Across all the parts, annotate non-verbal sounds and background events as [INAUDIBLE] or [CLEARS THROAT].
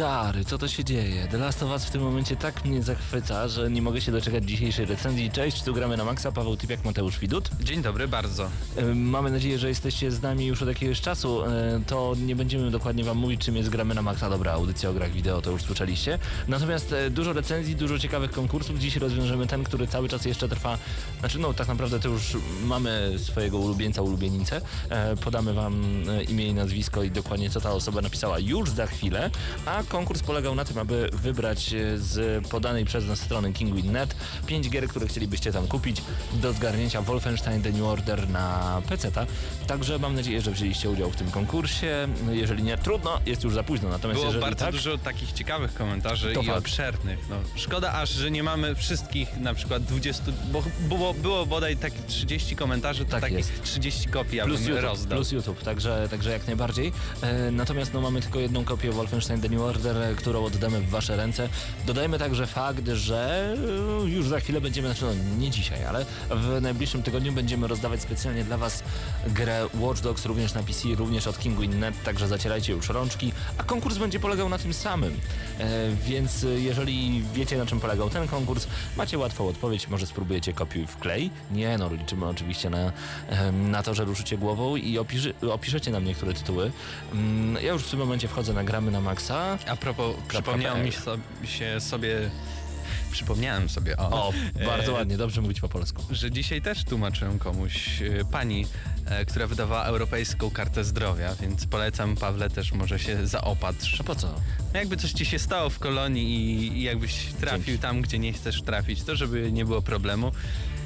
Stary, co to się dzieje? The Last of Us w tym momencie tak mnie zachwyca, że nie mogę się doczekać dzisiejszej recenzji. Cześć, tu gramy na maksa. Paweł Typiak, Mateusz Widut. Dzień dobry, bardzo. E, Mamy nadzieję, że jesteście z nami już od jakiegoś czasu. E, To nie będziemy dokładnie wam mówić, czym jest Gramy na Maxa. Dobra, audycja o grach wideo, to już słyszeliście. Natomiast e, dużo recenzji, dużo ciekawych konkursów. Dziś rozwiążemy ten, który cały czas jeszcze trwa. Znaczy, no tak naprawdę to już mamy swojego ulubieńca, ulubienicę. Podamy wam imię i nazwisko i dokładnie co ta osoba napisała już za chwilę. A konkurs polegał na tym, aby wybrać e, z podanej przez nas strony Kingwin.net pięć gier, które chcielibyście tam kupić do zgarnięcia Wolfenstein The New Order na PC-ta. Także mam nadzieję, że wzięliście udział w tym konkursie. Jeżeli nie, trudno, jest już za późno. Natomiast Było jeżeli bardzo tak, dużo takich ciekawych komentarzy i fakt. obszernych. No, szkoda aż, że nie mamy wszystkich na przykład 20, bo było, było bodaj takie 30 komentarzy, to Tak takich jest. 30 kopii plus YouTube, rozdał. plus YouTube, także, także jak najbardziej. E, natomiast no, mamy tylko jedną kopię Wolfenstein The New Order, e, którą oddamy w wasze ręce. Dodajmy także fakt, że e, już za chwilę będziemy, znaczy no nie dzisiaj, ale w najbliższym tygodniu będziemy rozdawać specjalnie dla was grę Watch Dogs również na PC, również od Kinguin.net, także zacierajcie już rączki, a konkurs będzie polegał na tym samym. E, więc jeżeli wiecie na czym polegał ten konkurs, macie łatwą odpowiedź, może spróbujecie kopiuj w klej. Nie no, liczymy oczywiście na, na to, że ruszycie głową i opiszy, opiszecie nam niektóre tytuły. Mm, Ja już w tym momencie wchodzę na gramy na maksa. A propos, przypomniało mi się sobie, przypomniałem sobie, o, O, bardzo e, ładnie, dobrze mówić po polsku. że dzisiaj też tłumaczyłem komuś e, pani, e, która wydawała Europejską Kartę Zdrowia, więc polecam Pawle też może się zaopatrz. A po co? No jakby coś ci się stało w kolonii i, i jakbyś trafił Dzięki. tam, gdzie nie chcesz trafić, to żeby nie było problemu.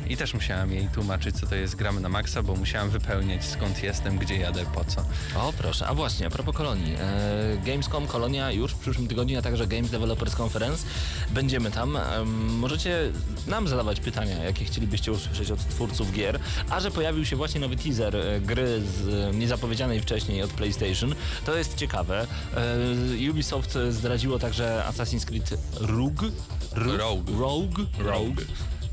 I też musiałem jej tłumaczyć, co to jest gramy na maksa, bo musiałem wypełniać skąd jestem, gdzie jadę, po co. O proszę, a właśnie, a propos kolonii. E, Gamescom Kolonia już w przyszłym tygodniu, a także Games Developers Conference. Będziemy tam. Em, możecie nam zadawać pytania, jakie chcielibyście usłyszeć od twórców gier. A że pojawił się właśnie nowy teaser e, gry z e, niezapowiedzianej wcześniej od PlayStation, to jest ciekawe. E, Ubisoft zdradziło także Assassin's Creed Rogue. Rogue. Rogue. Rogue.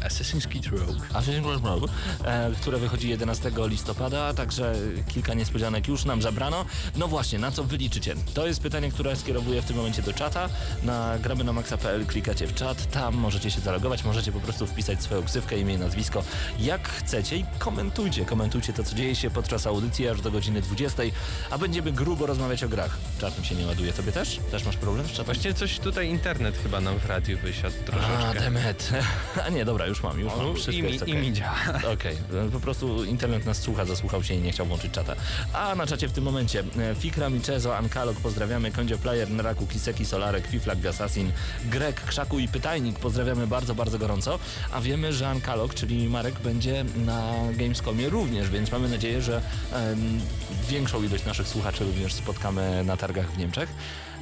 Assassin's Creed Rogue. Assassin's Creed Rogue, e, które wychodzi 11 listopada, także kilka niespodzianek już nam zabrano. No właśnie, na co wy liczycie? To jest pytanie, które skierowuję w tym momencie do czata. Na gramy na maxa.pl klikacie w czat, tam możecie się zalogować, możecie po prostu wpisać swoją ksywkę, imię i nazwisko, jak chcecie i komentujcie, komentujcie to, co dzieje się podczas audycji aż do godziny 20, a będziemy grubo rozmawiać o grach. Czat mi się nie ładuje, tobie też? Też masz problem z czatem? Właściwie coś tutaj internet chyba nam w radiu wysiadł A, troszeczkę. demet. [LAUGHS] A nie, dobra, już mam, już mam. O, Wszystko I mi, jest i okej. mi działa. [LAUGHS] Okej, po prostu internet nas słucha, zasłuchał się i nie chciał włączyć czata. A na czacie w tym momencie e, Fikra, Michezo, Ankalog, pozdrawiamy, Kondzio Player, Neraku, Kiseki, Solarek, Fiflak, Assassin, Grek, Krzaku i Pytajnik, pozdrawiamy bardzo, bardzo gorąco. A wiemy, że Ankalog, czyli Marek, będzie na Gamescomie również, więc mamy nadzieję, że em, większą ilość naszych słuchaczy również spotkamy na targach w Niemczech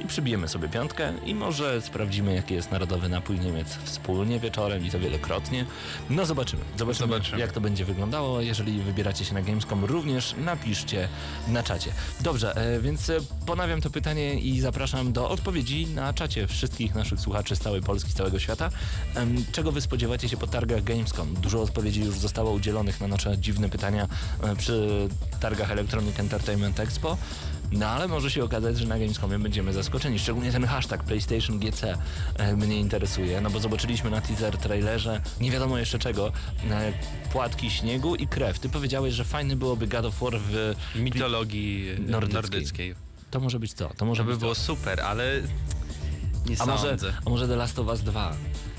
i przybijemy sobie piątkę i może sprawdzimy, jaki jest narodowy napój Niemiec wspólnie wieczorem i to wielokrotnie. No zobaczymy. Zobaczymy, Zobaczymy. jak to będzie wyglądało. Jeżeli wybieracie się na Gamescom, również napiszcie na czacie. Dobrze, e, więc e, ponawiam to pytanie i zapraszam do odpowiedzi na czacie wszystkich naszych słuchaczy z całej Polski, z całego świata. Czego wy spodziewacie się po targach Gamescom? Dużo odpowiedzi już zostało udzielonych na nasze dziwne pytania e, przy targach Electronic Entertainment Expo. No ale może się okazać, że na Gamescomie będziemy zaskoczeni. Szczególnie ten hashtag PlayStation GC e, mnie interesuje, no bo zobaczyliśmy na teaser trailerze nie wiadomo jeszcze czego, e, płatki śniegu i krew. Ty powiedziałeś, że fajny byłoby God of War w... Mitologii Nordyckiej. nordyckiej. To może być co? To może To by być było to. super, ale nie A może, sądzę. a może The Last of Us 2?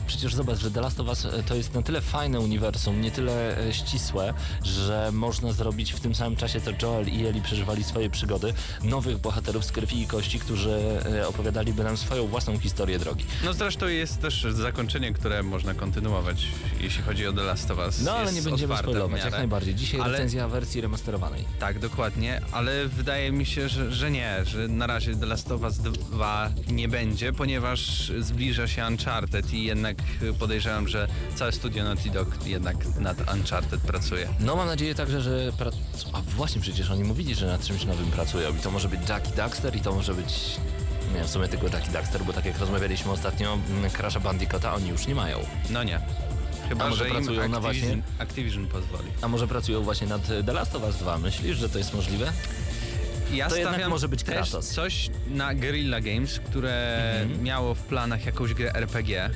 Przecież zobacz, że The Last of Us e, to jest na tyle fajne uniwersum, nie tyle e, ścisłe, że można zrobić w tym samym czasie, co Joel i Ellie przeżywali swoje przygody, nowych bohaterów z krwi i kości, którzy e, opowiadaliby nam swoją własną historię drogi. No zresztą jest też zakończenie, które można kontynuować, jeśli chodzi o The Last of Us. No ale Jest nie będziemy spoilować, jak najbardziej. Dzisiaj Ale- recenzja wersji remasterowanej. Tak, dokładnie, ale wydaje mi się, że, że nie, że na razie The Last of Us 2 nie będzie, ponieważ zbliża się Uncharted i jednak podejrzewam, że całe studio Naughty Dog jednak nad Uncharted pracuje. No mam nadzieję także, że... Prac... A właśnie przecież oni mówili, że nad czymś nowym pracują i to może być Jackie Daxter i to może być... Nie, w sumie tylko Jackie Daxter, bo tak jak rozmawialiśmy ostatnio, mm, Crasha Bandicoota oni już nie mają. No nie. A Chyba, może że im pracują na właśnie- Activision pozwoli. A może pracują właśnie nad The Last of Us 2? Myślisz, że to jest możliwe? Ja To jednak może być Kratos. coś na Guerrilla Games, które Mhm. miało w planach jakąś grę RPG.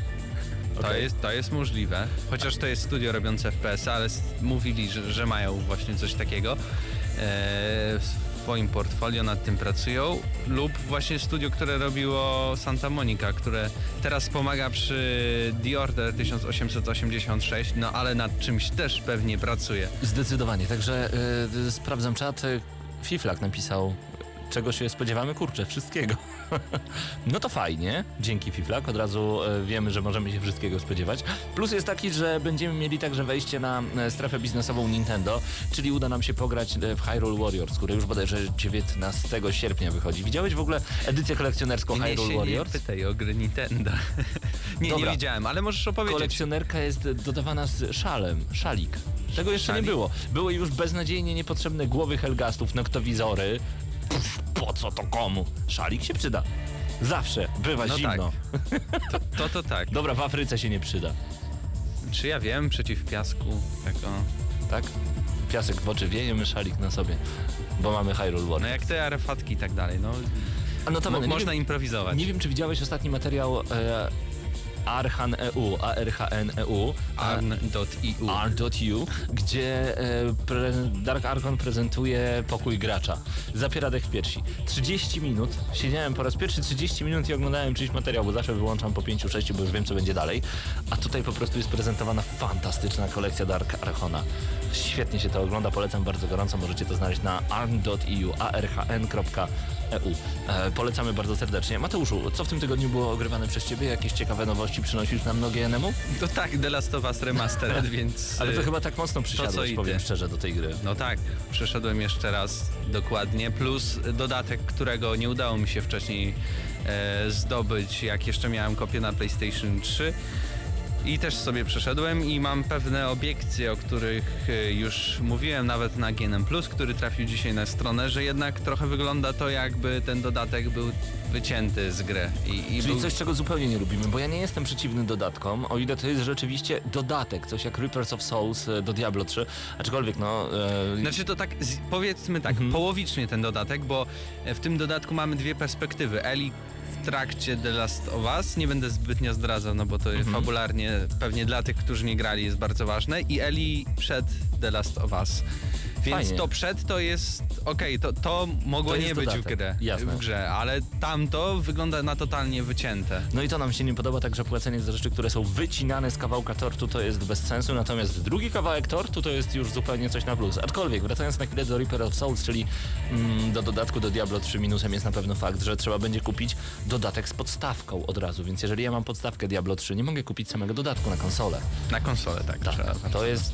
To, Okej. jest, to jest możliwe, chociaż to jest studio robiące FPS, ale mówili, że, że mają właśnie coś takiego e, w swoim portfolio, nad tym pracują. Lub właśnie studio, które robiło Santa Monica, które teraz pomaga przy The Order 1886, no ale nad czymś też pewnie pracuje. Zdecydowanie, także y, sprawdzam czat. Y, Fiflak napisał, czego się spodziewamy? Kurczę, wszystkiego. [LAUGHS] no to fajnie, dzięki Fiflak, od razu y, wiemy, że możemy się wszystkiego spodziewać. Plus jest taki, że będziemy mieli także wejście na y, strefę biznesową Nintendo, czyli uda nam się pograć y, w Hyrule Warriors, który już bodajże 19 sierpnia wychodzi. Widziałeś w ogóle edycję kolekcjonerską Nie Hyrule się Warriors? nie pytaj o gry Nintendo. [LAUGHS] nie, Dobra. nie widziałem, ale możesz opowiedzieć. Kolekcjonerka jest dodawana z szalem, szalik. Tego jeszcze Szalik? nie było. Były już beznadziejnie niepotrzebne głowy Helgastów, noktowizory. Pff, po co to komu? Szalik się przyda. Zawsze. Bywa No zimno. To, to to tak. Dobra, w Afryce się nie przyda. Czy ja wiem, przeciw piasku, jako... Tak? Piasek w oczy wieje, my szalik na sobie. Bo mamy Hyrule No Warriors. jak te arefatki i tak dalej, no... A no to mo- można improwizować. nie wiem, czy widziałeś ostatni materiał e, Archan EU, ARHN EU. a- Arn.eu R.U, gdzie e, pre, Dark Archon prezentuje pokój gracza. Zapiera dech w piersi. 30 minut. Siedziałem po raz pierwszy 30 minut i oglądałem czyjś materiał, bo zawsze wyłączam po 5-6, bo już wiem, co będzie dalej. A tutaj po prostu jest prezentowana fantastyczna kolekcja Dark Archona. Świetnie się to ogląda, polecam bardzo gorąco. Możecie to znaleźć na arn.eu, arhn.eu. E, polecamy bardzo serdecznie. Mateuszu, co w tym tygodniu było ogrywane przez ciebie? Jakieś ciekawe nowości przynosisz nam nogi enemu? To tak, The Last of Us Remastered, [LAUGHS] więc... Ale to y, chyba tak mocno przysiadłeś, i powiem szczerze, do tej gry. No tak, przeszedłem jeszcze raz dokładnie, plus dodatek, którego nie udało mi się wcześniej e, zdobyć, jak jeszcze miałem kopię na PlayStation 3. I też sobie przeszedłem i mam pewne obiekcje, o których e, już mówiłem nawet na GNM+, który trafił dzisiaj na stronę, że jednak trochę wygląda to jakby ten dodatek był wycięty z gry. I, i Czyli był... coś, czego zupełnie nie lubimy, bo ja nie jestem przeciwny dodatkom, o ile to jest rzeczywiście dodatek, coś jak Reapers of Souls e, do Diablo 3, aczkolwiek no... E, Znaczy to tak, powiedzmy tak, Mhm. połowicznie ten dodatek, bo w tym dodatku mamy dwie perspektywy. Eli trakcie The Last of Us, nie będę zbytnio zdradzał, no bo to Mhm. fabularnie pewnie dla tych, którzy nie grali jest bardzo ważne i Eli przed The Last of Us. Więc Fajnie. to przed to jest, okej, to, to mogło To nie być w, dodatek, grę, jasne. w grze, ale tamto wygląda na totalnie wycięte. no i to nam się nie podoba, także płacenie za rzeczy, które są wycinane z kawałka tortu to jest bez sensu, natomiast drugi kawałek tortu to jest już zupełnie coś na plus. Aczkolwiek, wracając na chwilę do Reaper of Souls, czyli mm, do dodatku do Diablo 3 minusem jest na pewno fakt, że trzeba będzie kupić dodatek z podstawką od razu, więc jeżeli ja mam podstawkę Diablo 3, nie mogę kupić samego dodatku na konsolę. Na konsolę, tak. Tak, trzeba. to jest,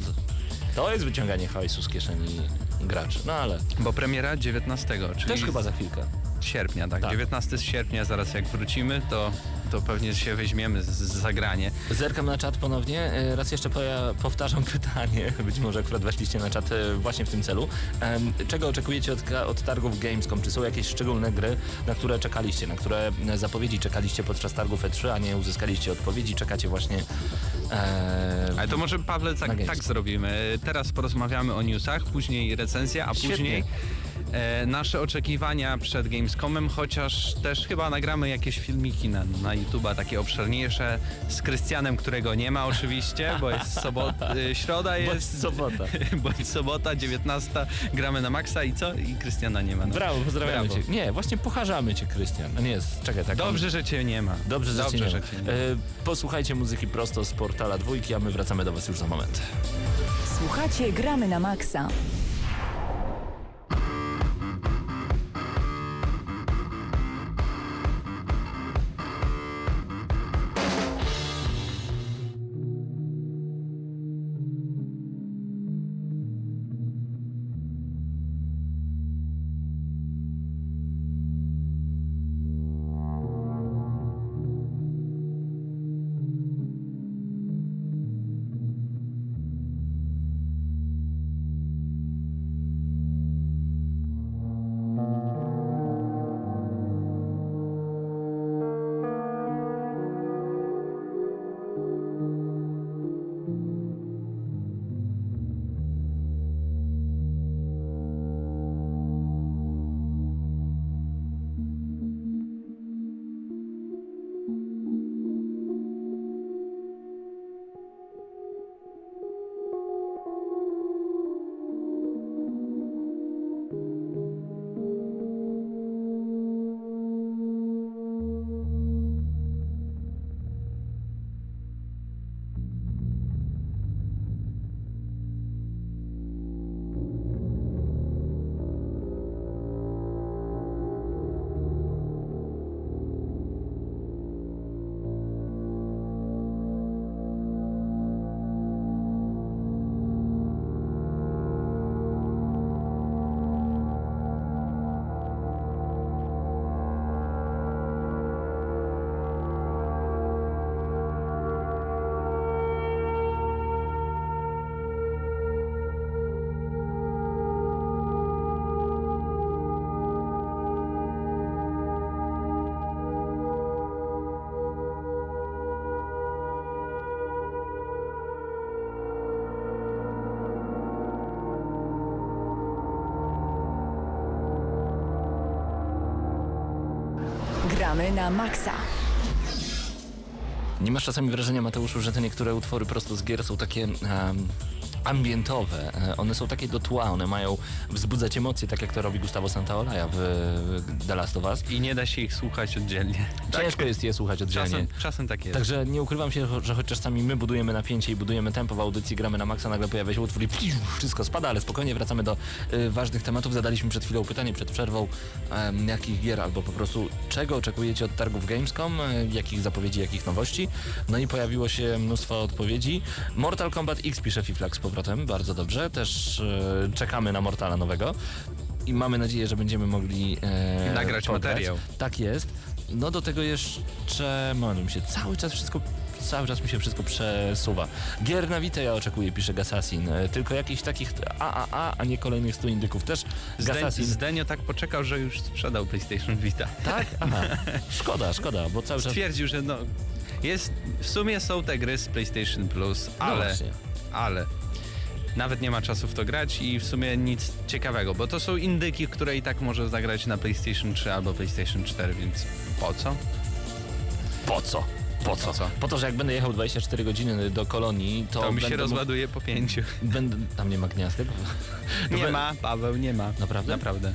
to jest wyciąganie hajsu z kieszeni graczy. No ale Bo premiera 19, czyli też chyba za chwilkę. Sierpnia, tak. Tak. 19 sierpnia, zaraz jak wrócimy, to, to pewnie się weźmiemy z, z zagranie. Zerkam na czat ponownie. E, Raz jeszcze powtarzam [LAUGHS] pytanie. Być może akurat weszliście na czat e, właśnie w tym celu. Czego oczekujecie od, od targów Gamescom? Czy są jakieś szczególne gry, na które czekaliście, na które e, zapowiedzi czekaliście podczas targów E3, a nie uzyskaliście odpowiedzi? Czekacie właśnie. E, Ale to może Pawle tak, tak zrobimy. Teraz porozmawiamy o newsach, później recenzja, a Świetnie. później e, nasze oczekiwania przed Gamescomem, chociaż też chyba nagramy jakieś filmiki na, na YouTube'a, takie obszerniejsze z Krystianem, którego nie ma oczywiście, bo jest [LAUGHS] sobota, e, środa Bądź jest, sobota. [LAUGHS] bądź sobota, 19, gramy na maksa i co? I Krystiana nie ma. No. Brawo, pozdrawiamy Brawo. cię. Nie, właśnie pocharzamy cię, Krystian. Nie, czekaj, tak. Dobrze, że cię nie ma. Dobrze, że cię nie ma. że cię nie ma. E, posłuchajcie muzyki prosto z portala dwójki, a my wracamy do was już za moment. Słuchacie Gramy na Maxa. Na Maxa. Nie masz czasami wrażenia, Mateuszu, że te niektóre utwory prosto z gier są takie em, ambientowe. E, One są takie do tła, one mają wzbudzać emocje, tak jak to robi Gustavo Santaolalla w The Last of Us. I nie da się ich słuchać oddzielnie. [LAUGHS] Ciężko jest je słuchać oddzielnie. Czasem, czasem tak jest. Także nie ukrywam się, że choć czasami my budujemy napięcie i budujemy tempo w audycji, gramy na maksa, nagle pojawia się utwór i piu, wszystko spada, ale spokojnie wracamy do y, ważnych tematów. Zadaliśmy przed chwilą pytanie, przed przerwą, em, jakich gier albo po prostu czego oczekujecie od targów Gamescom, y, jakich zapowiedzi, jakich nowości. No i pojawiło się mnóstwo odpowiedzi. Mortal Kombat X pisze Fiflax z powrotem, bardzo dobrze. Też y, czekamy na Mortala nowego. I mamy nadzieję, że będziemy mogli e, Nagrać materiał. Tak jest. No do tego jeszcze mamy się cały czas wszystko cały czas mi się wszystko przesuwa. Gier na Vita ja oczekuję, pisze Gassassin. E, Tylko jakichś takich AAA, a nie kolejnych 100 indyków też. Gassassin. Zdenio tak poczekał, że już sprzedał PlayStation Vita. Tak? [LAUGHS] Aha. Szkoda, szkoda, bo cały czas... Stwierdził, że no. Jest, w sumie są te gry z PlayStation Plus, No ale. właśnie. ale. Nawet nie ma czasu w to grać i w sumie nic ciekawego, bo to są indyki, które i tak może zagrać na PlayStation 3 albo PlayStation 4, więc po co? Po co? Po co? Po co? Po to, że jak będę jechał 24 godziny do kolonii, to, To mi się będę mógł- rozładuje po pięciu. Będę... Tam nie ma gniazdek? Nie bę- ma, Paweł, nie ma. Naprawdę? Naprawdę.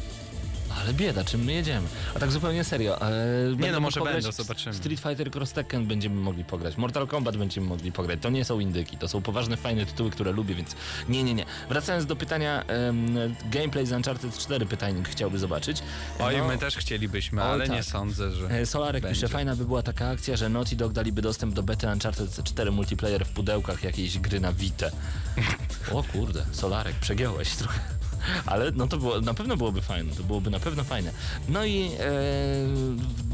Ale bieda, czym my jedziemy? A tak zupełnie serio. E, będę no, może będą, zobaczymy. Street Fighter Cross Tekken będziemy mogli pograć. Mortal Kombat będziemy mogli pograć. To nie są indyki, to są poważne, fajne tytuły, które lubię, więc nie, nie, nie. Wracając do pytania, em, gameplay z Uncharted 4 pytajnik chciałby zobaczyć. Oj, No, my też chcielibyśmy, ale nie tak. sądzę, że. e, Solarek będzie. pisze, fajna by była taka akcja, że Naughty Dog daliby dostęp do bety Uncharted 4 multiplayer w pudełkach jakiejś gry na Vita. [LAUGHS] O kurde, Solarek, przegiąłeś trochę. Ale no to było, na pewno byłoby fajne, to byłoby na pewno fajne. No i e,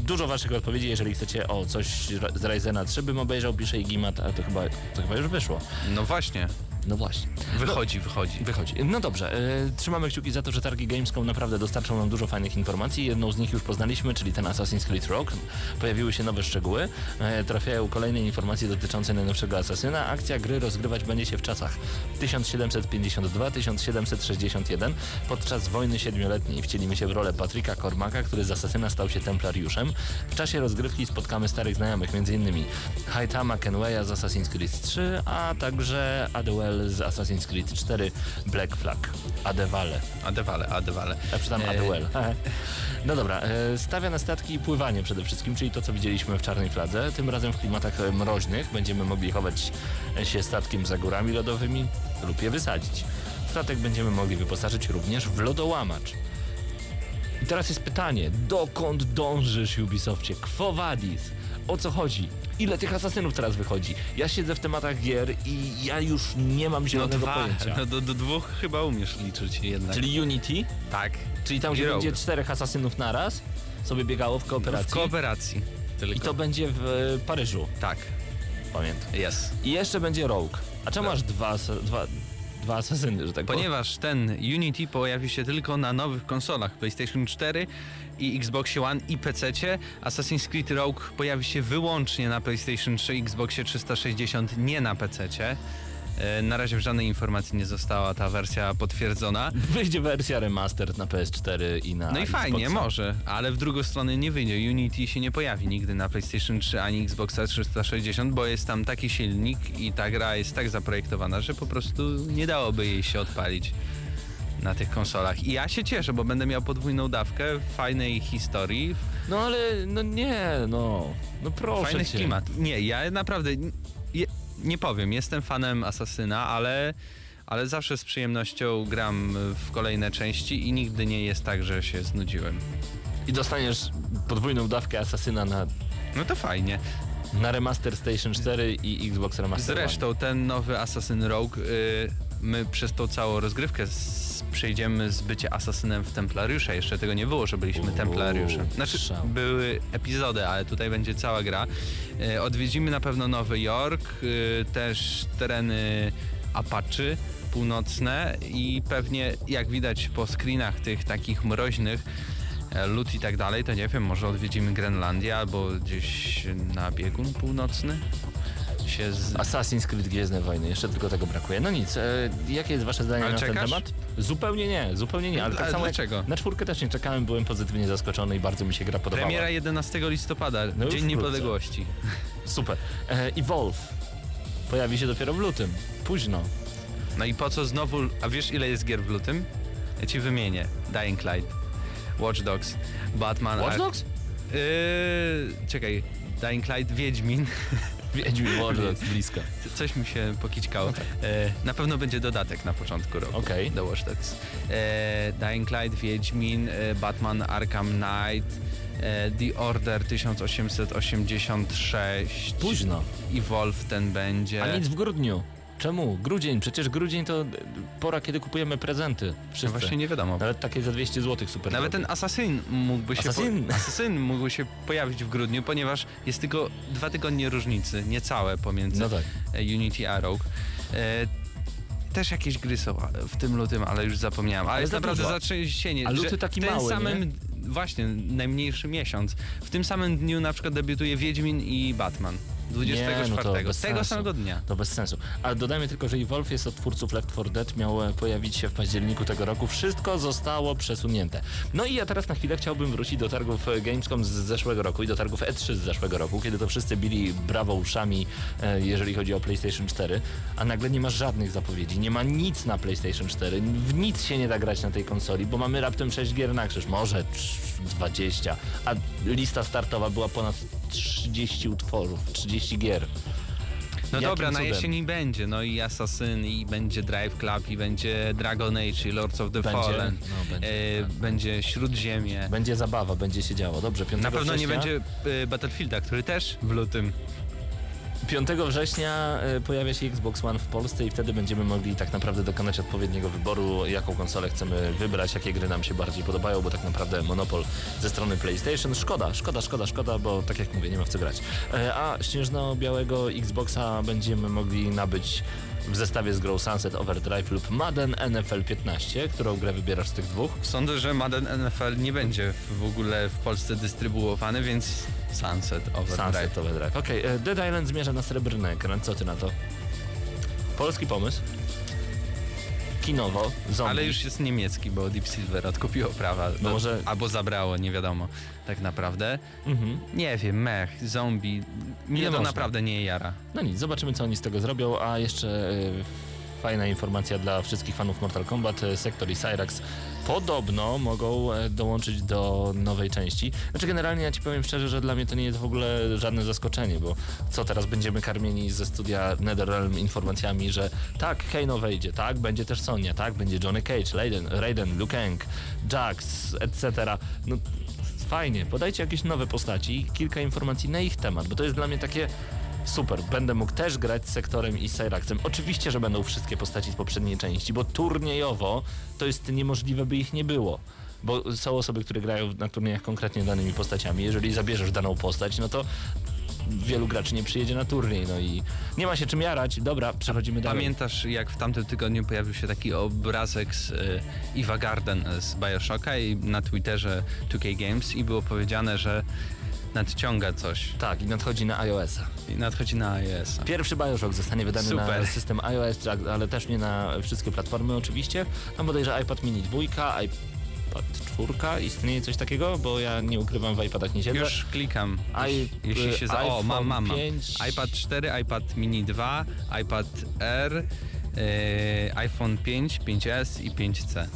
dużo waszych odpowiedzi, jeżeli chcecie o coś z Ryzena 3 bym obejrzał, pisze Igimat, ale to chyba, to chyba już wyszło. No właśnie. No właśnie. Wychodzi, wychodzi. Wychodzi. No dobrze, e, trzymamy kciuki za to, że targi Gamescom naprawdę dostarczą nam dużo fajnych informacji. Jedną z nich już poznaliśmy, czyli ten Assassin's Creed Rogue. Pojawiły się nowe szczegóły, e, trafiają kolejne informacje dotyczące najnowszego Asasyna. Akcja gry rozgrywać będzie się w czasach 1752-1761. Podczas wojny siedmioletniej wcielimy się w rolę Patryka Cormaca, który z Asasyna stał się templariuszem. W czasie rozgrywki spotkamy starych znajomych, m.in. Haitama Kenwaya z Assassin's Creed 3, a także Adewell z Assassin's Creed 4 Black Flag. Adewale. Adewale, adewale. Ja czytam E, Adewell. [LAUGHS] No dobra, e, stawia na statki i pływanie przede wszystkim, czyli to, co widzieliśmy w Czarnej Fladze. Tym razem w klimatach e, mroźnych będziemy mogli chować się statkiem za górami lodowymi lub je wysadzić. Statek będziemy mogli wyposażyć również w lodołamacz. I teraz jest pytanie, dokąd dążysz Ubisoftie? Quo vadis? O co chodzi? Ile tych asasynów teraz wychodzi? Ja siedzę w tematach gier i ja już nie mam No zielonego dwa, pojęcia. no do, do dwóch chyba umiesz liczyć jednak. Czyli Unity? tak. Czyli tam, gdzie będzie czterech asasynów naraz, sobie biegało w W kooperacji. kooperacji. Tylko. I to będzie w e, Paryżu, Tak, pamiętam. jest. I jeszcze będzie Rogue. A czemu Tak. aż dwa, dwa, dwa asasyny, że tak powiem? Ponieważ ten Unity pojawi się tylko na nowych konsolach PlayStation 4 i Xbox One i PC. Assassin's Creed Rogue pojawi się wyłącznie na PlayStation 3 i Xboxie 360, nie na PC. Na razie w żadnej informacji nie została ta wersja potwierdzona. Wyjdzie wersja remaster na PS4 i na No i fajnie, Xboxa. może, ale w drugą stronę nie wyjdzie. Unity się nie pojawi nigdy na PlayStation 3 ani Xboxa 360, bo jest tam taki silnik i ta gra jest tak zaprojektowana, że po prostu nie dałoby jej się odpalić na tych konsolach. I ja się cieszę, bo będę miał podwójną dawkę fajnej historii, No ale, no nie, no. No proszę fajny klimat. Nie, ja naprawdę nie powiem, jestem fanem Asasyna, ale, ale zawsze z przyjemnością gram w kolejne części i nigdy nie jest tak, że się znudziłem. I dostaniesz podwójną dawkę asasyna na, No to fajnie. na remaster Station 4 i Xbox Remaster Zresztą ten nowy Assassin Rogue, y, my przez tą całą rozgrywkę z, przejdziemy z bycia asasynem w Templariusza. Jeszcze tego nie było, że byliśmy Uuu, Templariuszem. Znaczy, szał. były epizody, ale tutaj będzie cała gra. Y, odwiedzimy na pewno Nowy Jork, y, też tereny Apache północne i pewnie jak widać po screenach tych takich mroźnych e, lód i tak dalej, to nie wiem, może odwiedzimy Grenlandię albo gdzieś na biegun północny się z... Assassin's Creed Gwiezdne Wojny, jeszcze tylko tego brakuje. No nic, e, jakie jest wasze zdanie Ale na ten czekasz? temat? Zupełnie nie, zupełnie nie, ale tak Ale samo dlaczego? Na czwórkę też nie czekałem, byłem pozytywnie zaskoczony i bardzo mi się gra podobała. Premiera 11 listopada, No Dzień. Niepodległości. Super. E, Evolve pojawi się dopiero w lutym, późno. No i po co znowu, a wiesz ile jest gier w lutym? Ja ci wymienię. Dying Light, Watch Dogs, Batman... Watch Ar- Dogs? Yy, czekaj, Dying Light, Wiedźmin. [LAUGHS] Wiedźmin Watch Dogs, blisko. Coś mi się pokićkało. E, na pewno będzie dodatek na początku roku Okej. do Watch Dogs. E, Dying Light, Wiedźmin, e, Batman Arkham Knight, e, The Order 1886. Późno. I Wolf ten będzie. A nic w grudniu. Czemu? Grudzień, przecież grudzień to e, pora, kiedy kupujemy prezenty. No Wszyscy. właśnie nie wiadomo. Nawet takie za 200 zł super. Nawet ten Assassin mógłby się? Po, Assassin [LAUGHS] mógłby się pojawić w grudniu, ponieważ jest tylko dwa tygodnie różnicy, niecałe pomiędzy No tak. e, Unity a Rogue. E, też jakieś gry są w tym lutym, ale już zapomniałem. Ale, Ale jest naprawdę zatrzęsienie. A luty taki w tym mały, samym, Właśnie, najmniejszy miesiąc. W tym samym dniu na przykład debiutuje Wiedźmin i Batman. 24 Nie, no to bez tego sensu. samego dnia. To bez sensu. Ale dodajmy tylko, że Evolve jest od twórców Left 4 Dead, miał e, pojawić się w październiku tego roku. Wszystko zostało przesunięte. No i ja teraz na chwilę chciałbym wrócić do targów e, Gamescom z zeszłego roku i do targów E3 z zeszłego roku, kiedy to wszyscy bili brawo uszami, e, jeżeli chodzi o PlayStation 4, a nagle nie ma żadnych zapowiedzi. Nie ma nic na PlayStation 4. W nic się nie da grać na tej konsoli, bo mamy raptem 6 gier na krzyż. Może 20, a lista startowa była ponad 30 utworów, 30 gier. No Jakim dobra, na cudem? jesieni będzie. No i Assassin, i będzie Drive Club, i będzie Dragon Age, i Lords of the Będzie, Fallen. no, będzie, e, tak. będzie Śródziemie. Będzie zabawa, będzie się działo. Dobrze, 5 Na pewno nie września, będzie e, Battlefielda, który też w lutym. 5 września e, pojawia się Xbox One w Polsce i wtedy będziemy mogli tak naprawdę dokonać odpowiedniego wyboru, jaką konsolę chcemy wybrać, jakie gry nam się bardziej podobają, bo tak naprawdę monopol ze strony PlayStation. Szkoda, szkoda, szkoda, szkoda, bo tak jak mówię, nie ma w co grać. E, A śnieżno-białego Xboxa będziemy mogli nabyć w zestawie z grą Sunset Overdrive lub Madden NFL 15. Którą grę wybierasz z tych dwóch? Sądzę, że Madden NFL nie będzie w ogóle w Polsce dystrybuowany, więc Sunset Overdrive. Sunset Overdrive. Okej, e, Dead Island zmierza na srebrny ekran. Co ty na to? Polski pomysł. Kinowo, zombie. Ale już jest niemiecki, bo Deep Silver odkupiło prawa. No może- Albo zabrało, nie wiadomo tak naprawdę. Mhm. Nie wiem, mech, zombie. Mnie Ile to można? naprawdę nie jara. No nic, zobaczymy co oni z tego zrobią, a jeszcze y, fajna informacja dla wszystkich fanów Mortal Kombat. y, Sektor i Cyrax podobno mogą e, dołączyć do nowej części. Znaczy generalnie ja ci powiem szczerze, że dla mnie to nie jest w ogóle żadne zaskoczenie, bo co teraz będziemy karmieni ze studia NetherRealm informacjami, że tak, Kano wejdzie, tak, będzie też Sonya, tak, będzie Johnny Cage, Raiden, Raiden Liu Kang, Jax, etc. No fajnie, podajcie jakieś nowe postaci i kilka informacji na ich temat, bo to jest dla mnie takie super. Będę mógł też grać z Sektorem i Cyraxem. Oczywiście, że będą wszystkie postaci z poprzedniej części, bo turniejowo to jest niemożliwe, by ich nie było. Bo są osoby, które grają na turniejach konkretnie danymi postaciami. Jeżeli zabierzesz daną postać, no to wielu graczy nie przyjedzie na turniej, no i nie ma się czym jarać. Dobra, przechodzimy dalej. Pamiętasz, jak w tamtym tygodniu pojawił się taki obrazek z y, Garden z Bioshocka i na Twitterze 2K Games i było powiedziane, że nadciąga coś Tak, i nadchodzi na iOS-a. i nadchodzi na iOS. Pierwszy Bioshock zostanie wydany na Super. system iOS, tak, ale też nie na wszystkie platformy oczywiście. Tam bodajże iPad mini 2, iPad 4, istnieje coś takiego? Bo ja nie ukrywam, w iPadach nie siedzę. Już klikam. I- jeśli się za... O, mam, mam, mam. 5. iPad 4, iPad mini 2, iPad R, y, iPhone 5, 5S i 5C.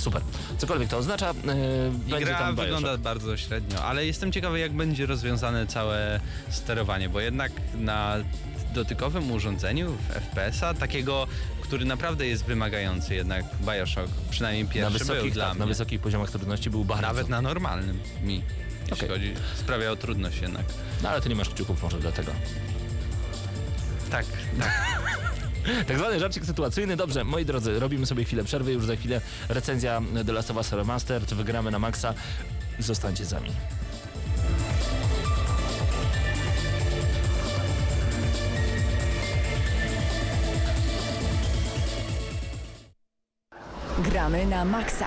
Super. Cokolwiek to oznacza, yy, będzie tam wygląda bardzo średnio, ale jestem ciekawy jak będzie rozwiązane całe sterowanie, bo jednak na dotykowym urządzeniu w FPS-a, takiego, który naprawdę jest wymagający jednak Bioshock, przynajmniej Na pierwszy był wysokich, dla tak, mnie. na wysokich poziomach trudności był bardzo. Nawet na normalnym mi, jeśli Okej. chodzi, sprawiało trudność jednak. No ale ty nie masz kciuków może dlatego. Tak, tak. [LAUGHS] Tak zwany żarcik sytuacyjny. Dobrze, moi drodzy, robimy sobie chwilę przerwy. Już za chwilę recenzja The Last of Us Remastered. Wygramy na maksa. Zostańcie z nami. Gramy na maksa.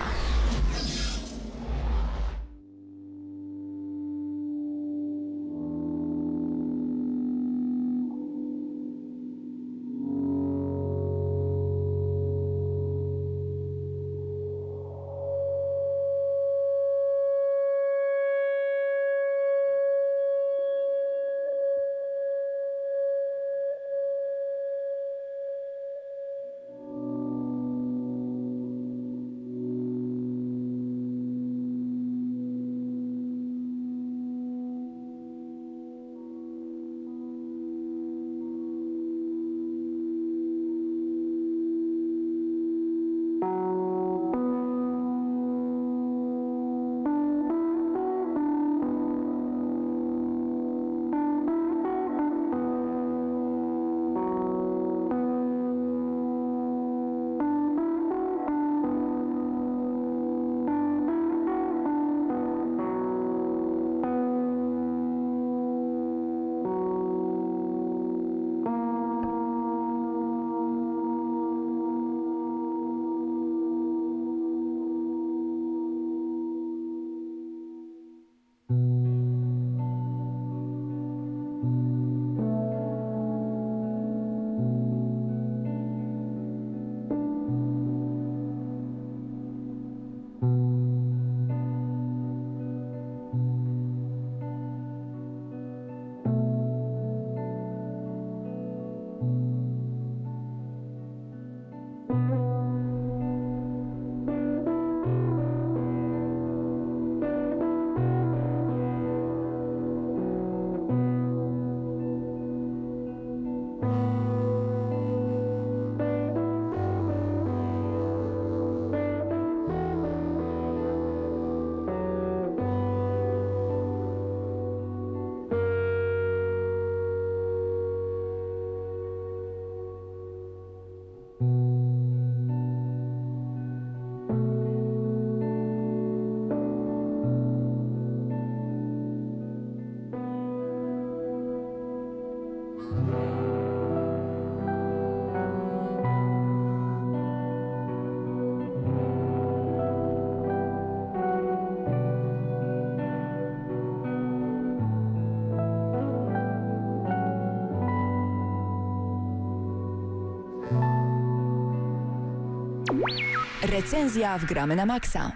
Recenzja w Gramy na Maxa.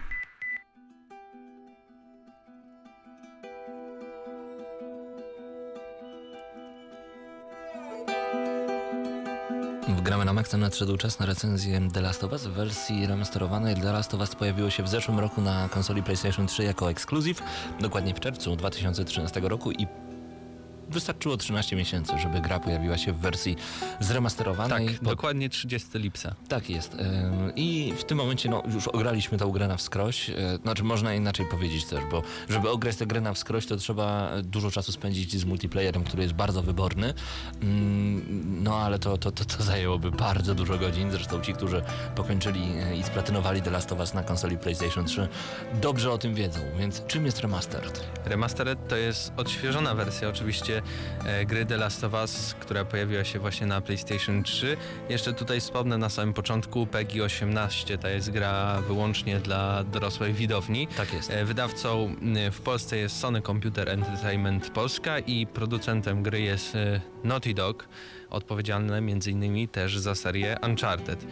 W Gramy na Maxa nadszedł czas na recenzję The Last of Us w wersji remasterowanej. The Last of Us pojawiło się w zeszłym roku na konsoli PlayStation 3 jako ekskluzyw, dokładnie w czerwcu 2013 roku i wystarczyło 13 miesięcy, żeby gra pojawiła się w wersji zremasterowanej. Tak, Po- dokładnie 30 lipca. Tak jest. I w tym momencie no, już ograliśmy tę grę na wskroś. E, Znaczy można inaczej powiedzieć też, bo żeby ograć tę grę na wskroś, to trzeba dużo czasu spędzić z multiplayerem, który jest bardzo wyborny. Ym, No ale to, to, to, to zajęłoby bardzo dużo godzin. Zresztą ci, którzy pokończyli e, i splatynowali The Last of Us na konsoli PlayStation 3, dobrze o tym wiedzą. Więc czym jest remastered? Remastered to jest odświeżona wersja oczywiście gry The Last of Us, która pojawiła się właśnie na PlayStation 3. Jeszcze tutaj wspomnę na samym początku PEGI 18, to jest gra wyłącznie dla dorosłej widowni. Tak jest. E, Wydawcą w Polsce jest Sony Computer Entertainment Polska i producentem gry jest e, Naughty Dog, odpowiedzialny m.in. też za serię Uncharted.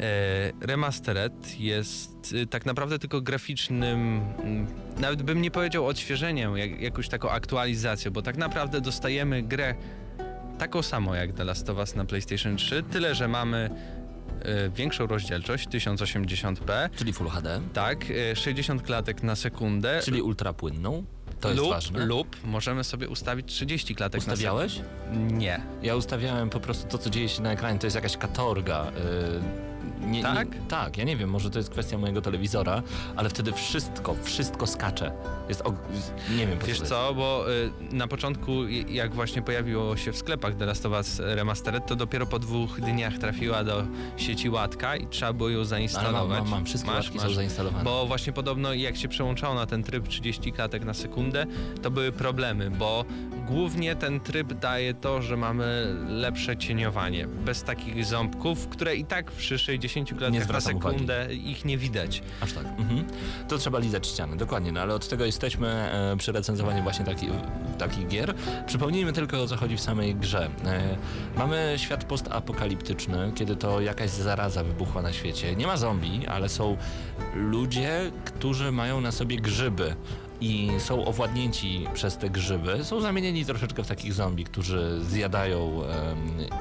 E, Remastered jest e, tak naprawdę tylko graficznym, mm, nawet bym nie powiedział odświeżeniem, jak, jakąś taką aktualizacją, bo tak naprawdę dostajemy grę taką samą jak The Last of Us na PlayStation 3, tyle że mamy e, większą rozdzielczość 1080p, Czyli Full HD, tak, e, 60 klatek na sekundę. czyli ultrapłynną. To jest lub, ważne. lub możemy sobie ustawić 30 klatek Ustawiałeś? na sekundę. Nie. Ja ustawiałem po prostu to, co dzieje się na ekranie. To jest jakaś katorga. yy, Nie, Tak? Nie, tak, ja nie wiem, może to jest kwestia mojego telewizora, ale wtedy wszystko, wszystko skacze. Jest, og- nie wiem, po Wiesz jest. co, bo y, na początku y, jak właśnie pojawiło się w sklepach The Last of Us Remastered, to dopiero po dwóch dniach trafiła do sieci łatka i trzeba było ją Ale zainstalować. mam, mam, mam, wszystkie Masz, masz. są zainstalowane. Bo właśnie podobno jak się przełączało na ten tryb 30 klatek na sekundę, to były problemy, bo głównie ten tryb daje to, że mamy lepsze cieniowanie. Bez takich ząbków, które i tak przy 60 klatkach na zwracam uwagi. sekundę ich nie widać. Aż tak. Mhm. To trzeba lizać ściany, dokładnie. No ale od tego jesteśmy e, przy recenzowaniu właśnie taki, takich gier. Przypomnijmy tylko o co chodzi w samej grze. E, mamy świat postapokaliptyczny, kiedy to jakaś zaraza wybuchła na świecie. Nie ma zombie, ale są ludzie, którzy mają na sobie grzyby. I są owładnięci przez te grzyby. Są zamienieni troszeczkę w takich zombie, którzy zjadają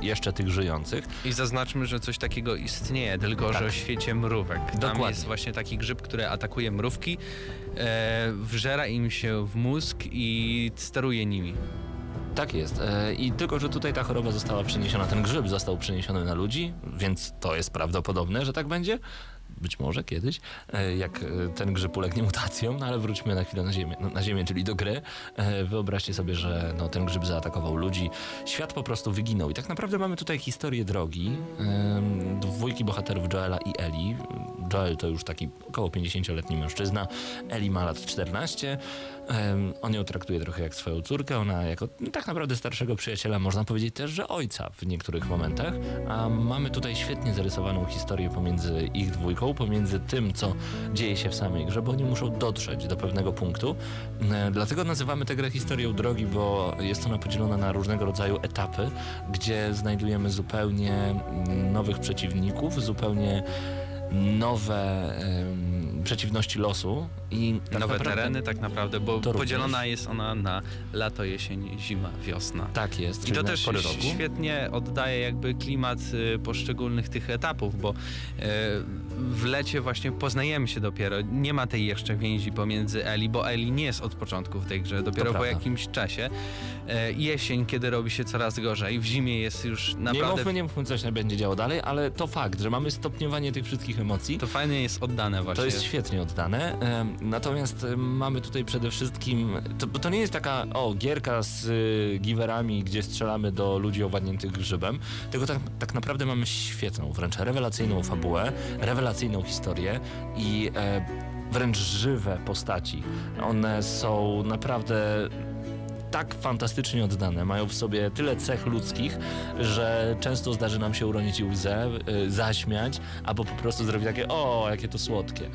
jeszcze tych żyjących. I zaznaczmy, że coś takiego istnieje, tylko Tak. że w świecie mrówek. Tam Dokładnie. jest właśnie taki grzyb, który atakuje mrówki, e, wżera im się w mózg i steruje nimi. Tak jest. E, I tylko, że tutaj ta choroba została przeniesiona, ten grzyb został przeniesiony na ludzi, więc to jest prawdopodobne, że tak będzie. Być może kiedyś, e, jak e, ten grzyb ulegnie mutacjom, no ale wróćmy na chwilę na ziemię, no, na ziemię czyli do gry. E, Wyobraźcie sobie, że no, ten grzyb zaatakował ludzi. Świat po prostu wyginął. I tak naprawdę mamy tutaj historię drogi dwójki bohaterów Joela i Eli. Joel to już taki około 50-letni mężczyzna, Eli ma lat 14. On ją traktuje trochę jak swoją córkę, ona jako tak naprawdę starszego przyjaciela, można powiedzieć też, że ojca w niektórych momentach. A mamy tutaj świetnie zarysowaną historię pomiędzy ich dwójką, pomiędzy tym, co dzieje się w samej grze, bo oni muszą dotrzeć do pewnego punktu. E, Dlatego nazywamy tę grę historią drogi, bo jest ona podzielona na różnego rodzaju etapy, gdzie znajdujemy zupełnie mm, nowych przeciwników, zupełnie nowe przeciwności losu i tak Nowe tereny tak naprawdę, bo podzielona jest ona na lato, jesień, zima, wiosna. Tak jest. I to też świetnie oddaje jakby klimat y, poszczególnych tych etapów, bo y, w lecie właśnie poznajemy się dopiero. Nie ma tej jeszcze więzi pomiędzy Eli, bo Eli nie jest od początku w tej grze, dopiero po jakimś czasie. Y, Jesień, kiedy robi się coraz gorzej, w zimie jest już Nie naprawdę... mówmy, nie mówmy, co się będzie działo dalej, ale to fakt, że mamy stopniowanie tych wszystkich emocji. To fajnie jest oddane właśnie. To jest świetnie oddane. Natomiast em, mamy tutaj przede wszystkim. To, to nie jest taka o, gierka z y, giwerami, gdzie strzelamy do ludzi owładniętych grzybem. Tylko tak, tak naprawdę mamy świetną, wręcz rewelacyjną fabułę, rewelacyjną historię i e, wręcz żywe postaci. One są naprawdę tak fantastycznie oddane, mają w sobie tyle cech ludzkich, że często zdarzy nam się uronić łzę, y, zaśmiać, albo po prostu zrobić takie, o, jakie to słodkie.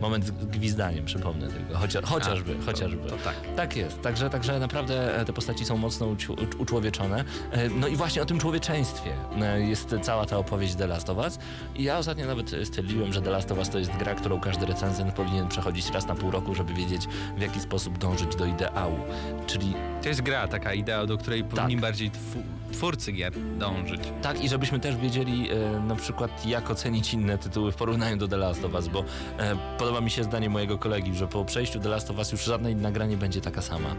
Moment z gwizdaniem, przypomnę tylko. Chociaż, chociażby, to- chociażby. to tak. Tak jest. Także, także naprawdę e, te postaci są mocno uci- uczłowieczone. E, No i właśnie o tym człowieczeństwie e, jest cała ta opowieść The Last of Us. I ja ostatnio nawet stwierdziłem, że The Last of Us to jest gra, którą każdy recenzent powinien przechodzić raz na pół roku, żeby wiedzieć w jaki sposób dążyć do ideału. Czyli To jest gra, taka idea, do której powinni Tak. bardziej twu- twórcy gier dążyć. Tak, i żebyśmy też wiedzieli e, na przykład jak ocenić inne tytuły w porównaniu do The Last of Us, bo e, podoba mi się zdanie mojego kolegi, że po przejściu The Last of Us już żadna inna gra nie będzie taka sama.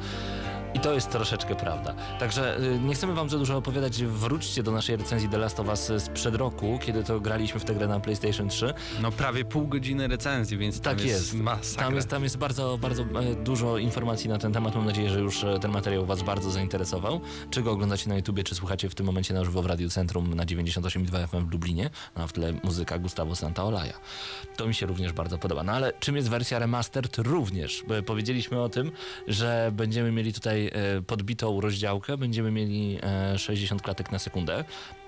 I to jest troszeczkę prawda. Także e, nie chcemy wam za dużo opowiadać, wróćcie do naszej recenzji The Last of Us sprzed roku, kiedy to graliśmy w tę grę na PlayStation 3. No prawie pół godziny recenzji, więc Tak jest, jest. masakra. Tam jest, tam jest bardzo, bardzo e, dużo informacji na ten temat. Mam nadzieję, że już e, ten materiał Was bardzo zainteresował. Czy go oglądacie na YouTubie, czy słuchacie w tym momencie na żywo w Radiu Centrum na 98,2 FM w Lublinie, a w tle muzyka Gustavo Santaolalla. To mi się również bardzo podoba. No ale czym jest wersja remastered? Również. Bo Powiedzieliśmy o tym, że będziemy mieli tutaj e, podbitą rozdziałkę, będziemy mieli e, 60 klatek na sekundę.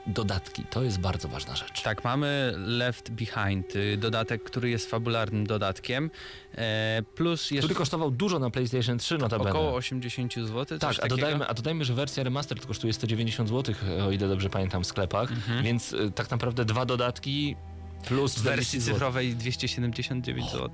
Dodatki, to jest bardzo ważna rzecz. Tak, mamy Left Behind, y, dodatek, który jest fabularnym dodatkiem, e, plus jeszcze Który kosztował dużo na PlayStation 3 notabene. około 80 zł. Tak, a dodajmy, a dodajmy, że wersja remastered kosztuje 190 zł, o ile dobrze pamiętam, w sklepach, więc y, tak naprawdę dwa dodatki plus W wersji 40 zł. cyfrowej 279 zł.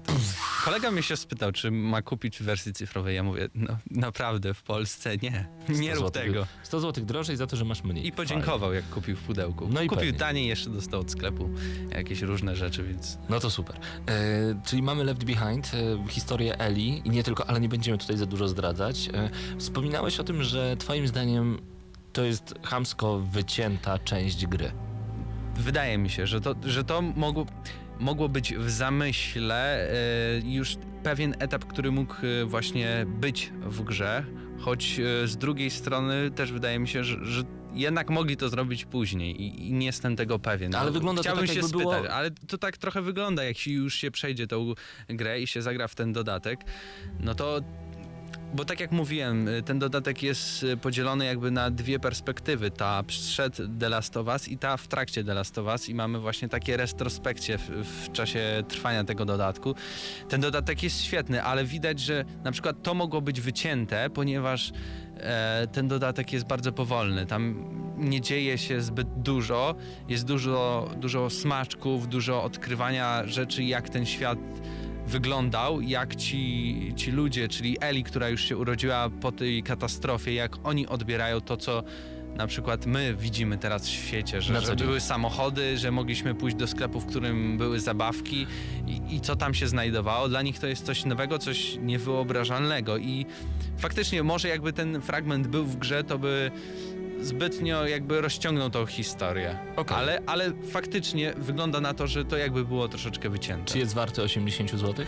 Kolega mnie się spytał, czy ma kupić w wersji cyfrowej. Ja mówię, no naprawdę w Polsce nie. 100 Nie rób złotych- tego. 100 zł drożej za to, że masz mniej. I podziękował, jak kupił w pudełku. No i kupił pewnie. taniej, jeszcze dostał od sklepu jakieś różne rzeczy, więc No to super. E, czyli mamy Left Behind, e, historię Eli i nie tylko, ale nie będziemy tutaj za dużo zdradzać. E, wspominałeś o tym, że twoim zdaniem to jest chamsko wycięta część gry. Wydaje mi się, że to, że to mogło, mogło być w zamyśle e, już pewien etap, który mógł e, właśnie być w grze, choć e, z drugiej strony też wydaje mi się, że, że jednak mogli to zrobić później i, nie jestem tego pewien. Ale wygląda to Chciałbym tak, się jakby spytać, było- ale to tak trochę wygląda, jak już się przejdzie tą grę i się zagra w ten dodatek, no to bo tak jak mówiłem, y, ten dodatek jest y, podzielony jakby na dwie perspektywy. Ta przed The Last of Us i ta w trakcie The Last of Us i mamy właśnie takie retrospekcje w, w czasie trwania tego dodatku. Ten dodatek jest świetny, ale widać, że na przykład to mogło być wycięte, ponieważ e, ten dodatek jest bardzo powolny. Tam nie dzieje się zbyt dużo, jest dużo, dużo smaczków, dużo odkrywania rzeczy, jak ten świat wyglądał, jak ci, ci ludzie, czyli Eli, która już się urodziła po tej katastrofie, jak oni odbierają to, co na przykład my widzimy teraz w świecie, że, że były samochody, że mogliśmy pójść do sklepu, w którym były zabawki i, i co tam się znajdowało. Dla nich to jest coś nowego, coś niewyobrażalnego i faktycznie może jakby ten fragment był w grze, to by zbytnio jakby rozciągnął tą historię. Okej. Ale, ale faktycznie wygląda na to, że to jakby było troszeczkę wycięte. Czy jest warty 80 zł?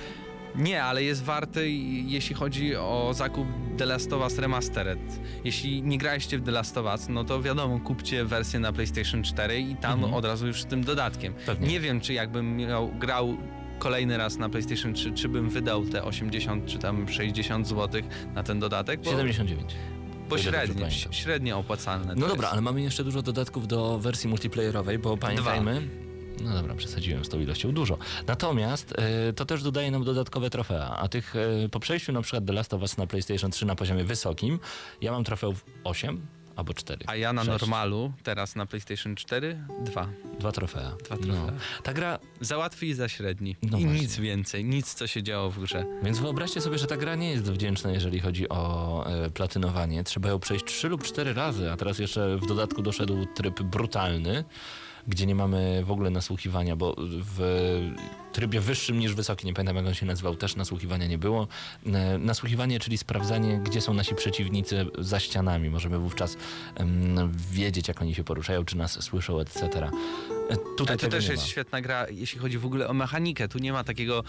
Nie, ale jest warty, jeśli chodzi o zakup The Last of Us Remastered. Jeśli nie graliście w The Last of Us, no to wiadomo, kupcie wersję na PlayStation 4 i tam Mhm. od razu już z tym dodatkiem. Pewnie. Nie wiem, czy jakbym miał, grał kolejny raz na PlayStation 3, czy bym wydał te 80 czy tam 60 zł na ten dodatek, bo, 79. bo dobrze średnio, opłacalne. No dobra, jest. ale mamy jeszcze dużo dodatków do wersji multiplayerowej, bo pamiętajmy. No dobra, przesadziłem z tą ilością dużo. Natomiast e, to też dodaje nam dodatkowe trofea, a tych e, po przejściu na przykład The Last of Us na PlayStation 3 na poziomie wysokim, ja mam trofeów 8 albo 4. A ja na Sześć. normalu, teraz na PlayStation 4, dwa. Dwa trofea. Dwa No. trofea. Ta gra, Za łatwy i za średni. No I właśnie. nic więcej, nic co się działo w grze. więc wyobraźcie sobie, że ta gra nie jest wdzięczna, jeżeli chodzi o e, platynowanie. Trzeba ją przejść 3 lub 4 razy, a teraz jeszcze w dodatku doszedł tryb brutalny, gdzie nie mamy w ogóle nasłuchiwania, bo w trybie wyższym niż wysoki, nie pamiętam jak on się nazywał, też nasłuchiwania nie było. E, Nasłuchiwanie, czyli sprawdzanie, gdzie są nasi przeciwnicy za ścianami. Możemy wówczas wiedzieć, jak oni się poruszają, czy nas słyszą, etc. E, Tutaj Ale to też jest świetna gra, jeśli chodzi w ogóle o mechanikę. Tu nie ma takiego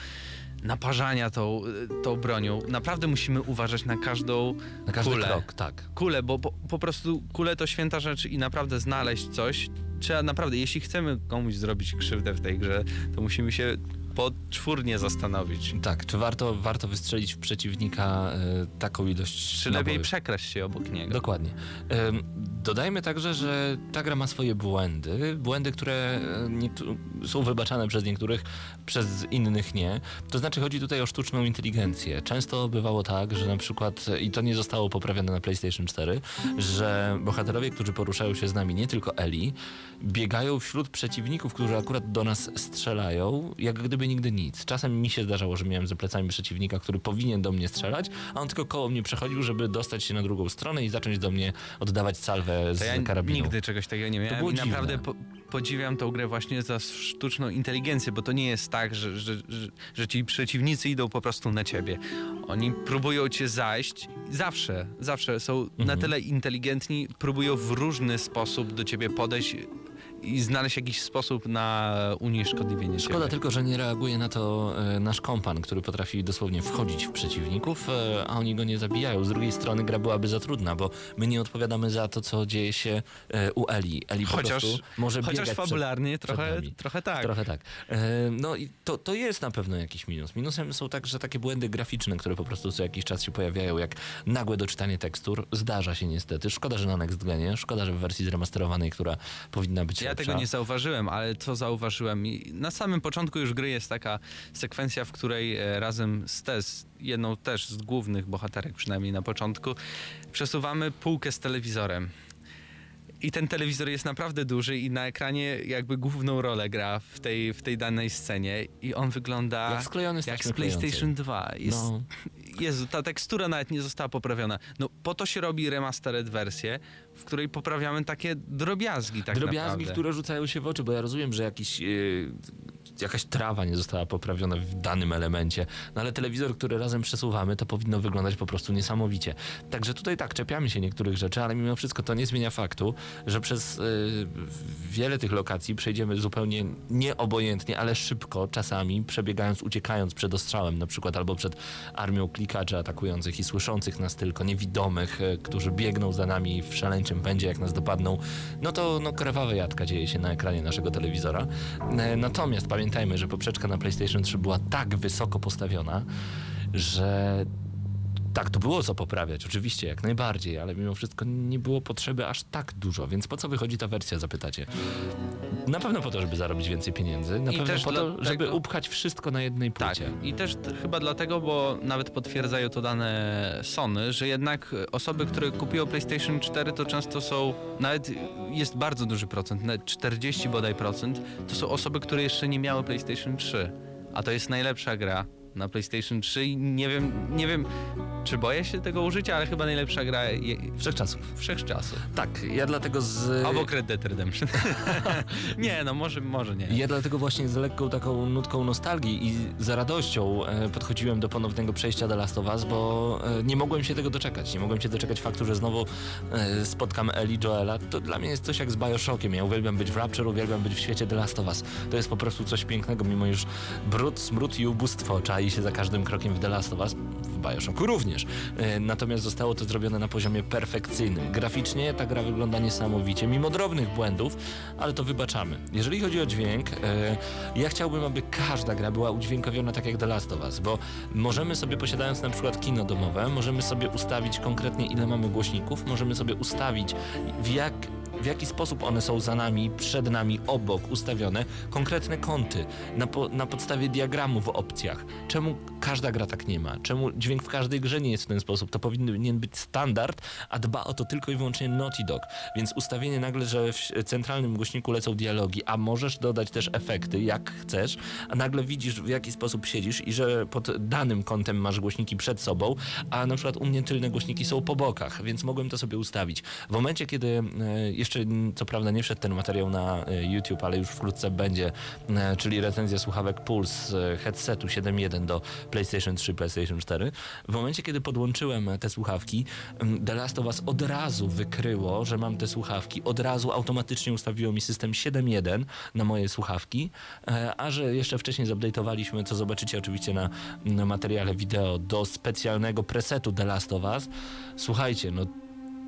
naparzania tą, tą bronią. Naprawdę musimy uważać na każdą Na każdy kulę. krok, tak. kulę, bo po, po prostu kule to święta rzecz i naprawdę znaleźć coś. Trzeba naprawdę, jeśli chcemy komuś zrobić krzywdę w tej grze, to musimy się poczwórnie zastanowić. Tak, czy warto, warto wystrzelić w przeciwnika e, taką ilość Czy lepiej przekraść się obok niego? Dokładnie. Dodajmy także, że ta gra ma swoje błędy. Błędy, które e, są wybaczane przez niektórych, przez innych nie. To znaczy chodzi tutaj o sztuczną inteligencję. Często bywało tak, że na przykład, i to nie zostało poprawione na PlayStation 4, że bohaterowie, którzy poruszają się z nami, nie tylko Eli, biegają wśród przeciwników, którzy akurat do nas strzelają, jak gdyby nigdy nic. Czasem mi się zdarzało, że miałem za plecami przeciwnika, który powinien do mnie strzelać, a on tylko koło mnie przechodził, żeby dostać się na drugą stronę i zacząć do mnie oddawać salwę z ja karabinu. nigdy czegoś takiego nie miałem i naprawdę po, podziwiam tą grę właśnie za sztuczną inteligencję, bo to nie jest tak, że, że, że, że ci przeciwnicy idą po prostu na ciebie. Oni próbują cię zajść, zawsze, zawsze są Mhm. na tyle inteligentni, próbują w różny sposób do ciebie podejść i znaleźć jakiś sposób na unieszkodliwienie Szkoda tylko, że nie reaguje na to e, nasz kompan, który potrafi dosłownie wchodzić w przeciwników, e, a oni go nie zabijają. Z drugiej strony gra byłaby za trudna, bo my nie odpowiadamy za to, co dzieje się e, u Eli. Eli po Chociaż, prostu może chociaż biegać przed- fabularnie przed trochę, nami. trochę tak. Trochę tak. No i to, to jest na pewno jakiś minus. Minusem są także takie błędy graficzne, które po prostu co jakiś czas się pojawiają, jak nagłe doczytanie tekstur. Zdarza się niestety. Szkoda, że na Next Genie. Szkoda, że w wersji zremasterowanej, która powinna być Ja tego nie zauważyłem, ale co zauważyłem? I Na samym początku już gry jest taka sekwencja, w której e, razem z Tess, jedną też z głównych bohaterek przynajmniej na początku, przesuwamy półkę z telewizorem. I ten telewizor jest naprawdę duży i na ekranie jakby główną rolę gra w tej, w tej danej scenie i on wygląda Jak sklejony z jak z PlayStation klejącej. 2. Jest, No. [LAUGHS] Jezu, ta tekstura nawet nie została poprawiona. No po to się robi remastered wersję, w której poprawiamy takie drobiazgi tak Drobiazgi, naprawdę. które rzucają się w oczy, bo ja rozumiem, że jakiś, yy, jakaś trawa nie została poprawiona w danym elemencie, no ale telewizor, który razem przesuwamy, to powinno wyglądać po prostu niesamowicie. Także tutaj tak, czepiamy się niektórych rzeczy, ale mimo wszystko to nie zmienia faktu, że przez yy, wiele tych lokacji przejdziemy zupełnie nieobojętnie, ale szybko, czasami przebiegając, uciekając przed ostrzałem na przykład, albo przed armią klikaczy atakujących i słyszących nas tylko, niewidomych, e, którzy biegną za nami w szaleńczym pędzie, jak nas dopadną, no to no, krwawa jadka dzieje się na ekranie naszego telewizora. E, Natomiast pamiętajmy, że poprzeczka na PlayStation 3 była tak wysoko postawiona, że tak, to było co poprawiać, oczywiście, jak najbardziej, ale mimo wszystko nie było potrzeby aż tak dużo, więc po co wychodzi ta wersja, zapytacie? Na pewno po to, żeby zarobić więcej pieniędzy, na I pewno po to, żeby upchać wszystko na jednej Tak, płycie. i też chyba dlatego, bo nawet potwierdzają to dane Sony, że jednak osoby, które kupiły PlayStation 4 to często są, nawet jest bardzo duży procent, nawet 40 bodaj procent, to są osoby, które jeszcze nie miały PlayStation 3, a to jest najlepsza gra na PlayStation 3 i nie wiem, nie wiem czy boję się tego użycia, ale chyba najlepsza gra je, Wszechczasów. wszechczasów. Tak, ja dlatego z... Obok Red Dead Redemption. [LAUGHS] nie, no może, może nie. Ja dlatego właśnie z lekką taką nutką nostalgii i z radością e, podchodziłem do ponownego przejścia The Last of Us, bo e, nie mogłem się tego doczekać. Nie mogłem się doczekać faktu, że znowu e, spotkam Eli Joela. To dla mnie jest coś jak z Bioshockiem. Ja uwielbiam być w Rapture, uwielbiam być w świecie The Last of Us. To jest po prostu coś pięknego, mimo już brud, smród i ubóstwo czai się za każdym krokiem w The Last of Us. W Bioshocku również. E, natomiast zostało to zrobione na poziomie perfekcyjnym. Graficznie ta gra wygląda niesamowicie, mimo drobnych błędów, ale to wybaczamy. Jeżeli chodzi o dźwięk, e, ja chciałbym, aby każda gra była udźwiękowiona tak jak The Last of Us, bo możemy sobie, posiadając na przykład kino domowe, możemy sobie ustawić konkretnie ile mamy głośników, możemy sobie ustawić w jak w jaki sposób one są za nami, przed nami, obok ustawione, konkretne kąty na, po, na podstawie diagramu w opcjach. Czemu każda gra tak nie ma? Czemu dźwięk w każdej grze nie jest w ten sposób? To powinien być standard, a dba o to tylko i wyłącznie Naughty Dog. Więc ustawienie nagle, że w centralnym głośniku lecą dialogi, a możesz dodać też efekty, jak chcesz, a nagle widzisz w jaki sposób siedzisz i że pod danym kątem masz głośniki przed sobą, a na przykład u mnie tylne głośniki są po bokach, więc mogłem to sobie ustawić. W momencie, kiedy e, jeszcze co prawda nie wszedł ten materiał na e, YouTube, ale już wkrótce będzie, e, czyli recenzja słuchawek Pulse headsetu 7.1 do PlayStation 3, PlayStation 4. W momencie, kiedy podłączyłem te słuchawki, m, The Last of Us od razu wykryło, że mam te słuchawki, od razu automatycznie ustawiło mi system 7.1 na moje słuchawki, e, a że jeszcze wcześniej zupdate'owaliśmy, co zobaczycie oczywiście na, na materiale wideo, do specjalnego presetu The Last of Us. Słuchajcie, no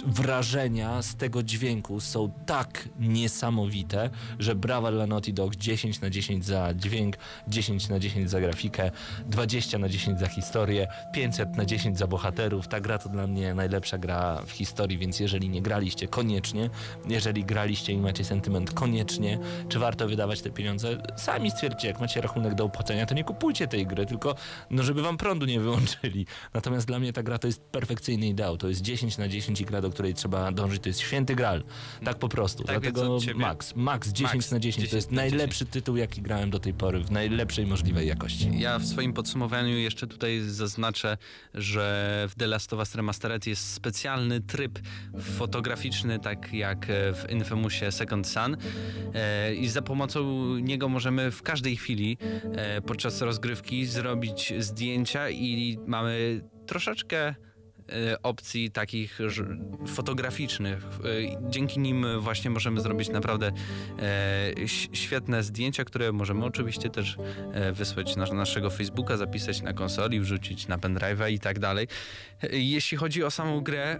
wrażenia z tego dźwięku są tak niesamowite, że brawa dla Naughty Dog 10 na 10 za dźwięk, 10 na 10 za grafikę, 20 na 10 za historię, 500 na 10 za bohaterów. Ta gra to dla mnie najlepsza gra w historii, więc jeżeli nie graliście, koniecznie. Jeżeli graliście i macie sentyment, koniecznie. Czy warto wydawać te pieniądze? Sami stwierdźcie, jak macie rachunek do opłacenia, to nie kupujcie tej gry, tylko no, żeby wam prądu nie wyłączyli. Natomiast dla mnie ta gra to jest perfekcyjny ideał. To jest 10 na 10 i gra, do której trzeba dążyć. To jest święty gral. Tak po prostu. Tak, Dlatego Max. Max 10 Max na 10. 10 To jest na 10. najlepszy tytuł, jaki grałem do tej pory w najlepszej możliwej jakości. Ja w swoim podsumowaniu jeszcze tutaj zaznaczę, że w The Last of Us Remastered jest specjalny tryb fotograficzny, tak jak w Infamousie Second Sun e, i za pomocą niego możemy w każdej chwili e, podczas rozgrywki zrobić zdjęcia i mamy troszeczkę opcji takich fotograficznych. E, Dzięki nim właśnie możemy zrobić naprawdę e, świetne zdjęcia, które możemy oczywiście też e, wysłać na naszego Facebooka, zapisać na konsoli, wrzucić na pendrive'a i tak dalej. E, Jeśli chodzi o samą grę,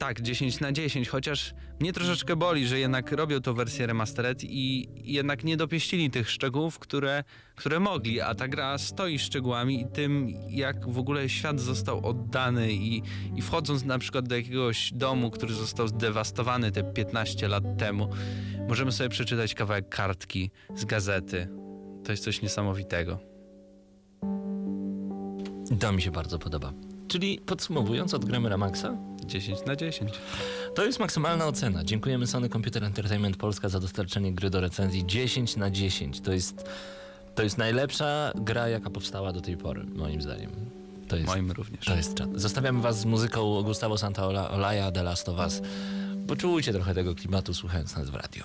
tak, 10 na 10, chociaż mnie troszeczkę boli, że jednak robią to wersję remastered i jednak nie dopieścili tych szczegółów, które, które mogli, a ta gra stoi szczegółami i tym, jak w ogóle świat został oddany i, i wchodząc na przykład do jakiegoś domu, który został zdewastowany te 15 lat temu, możemy sobie przeczytać kawałek kartki z gazety. To jest coś niesamowitego. To mi się bardzo podoba. Czyli podsumowując, odgramy na Maxa? 10 na 10. To jest maksymalna ocena. Dziękujemy Sony Computer Entertainment Polska za dostarczenie gry do recenzji 10 na 10. To jest, to jest najlepsza gra, jaka powstała do tej pory, moim zdaniem. To jest, Moim również. to jest czad. Zostawiamy was z muzyką Gustavo Santaolalla, The Last of Us. Poczujcie trochę tego klimatu, słuchając nas w radiu.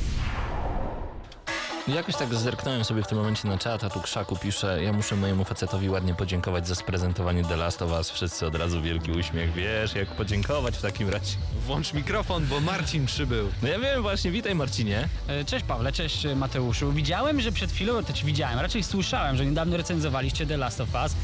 Jakoś tak zerknąłem sobie w tym momencie na czat, a tu Krzaku pisze, ja muszę mojemu facetowi ładnie podziękować za sprezentowanie The Last of Us. Wszyscy od razu wielki uśmiech, wiesz, jak podziękować w takim razie. Włącz mikrofon, bo Marcin przybył. No ja wiem właśnie, witaj Marcinie. E, Cześć Pawle, cześć e, Mateuszu. Widziałem, że przed chwilą, to ci widziałem, raczej słyszałem, że niedawno recenzowaliście The Last of Us.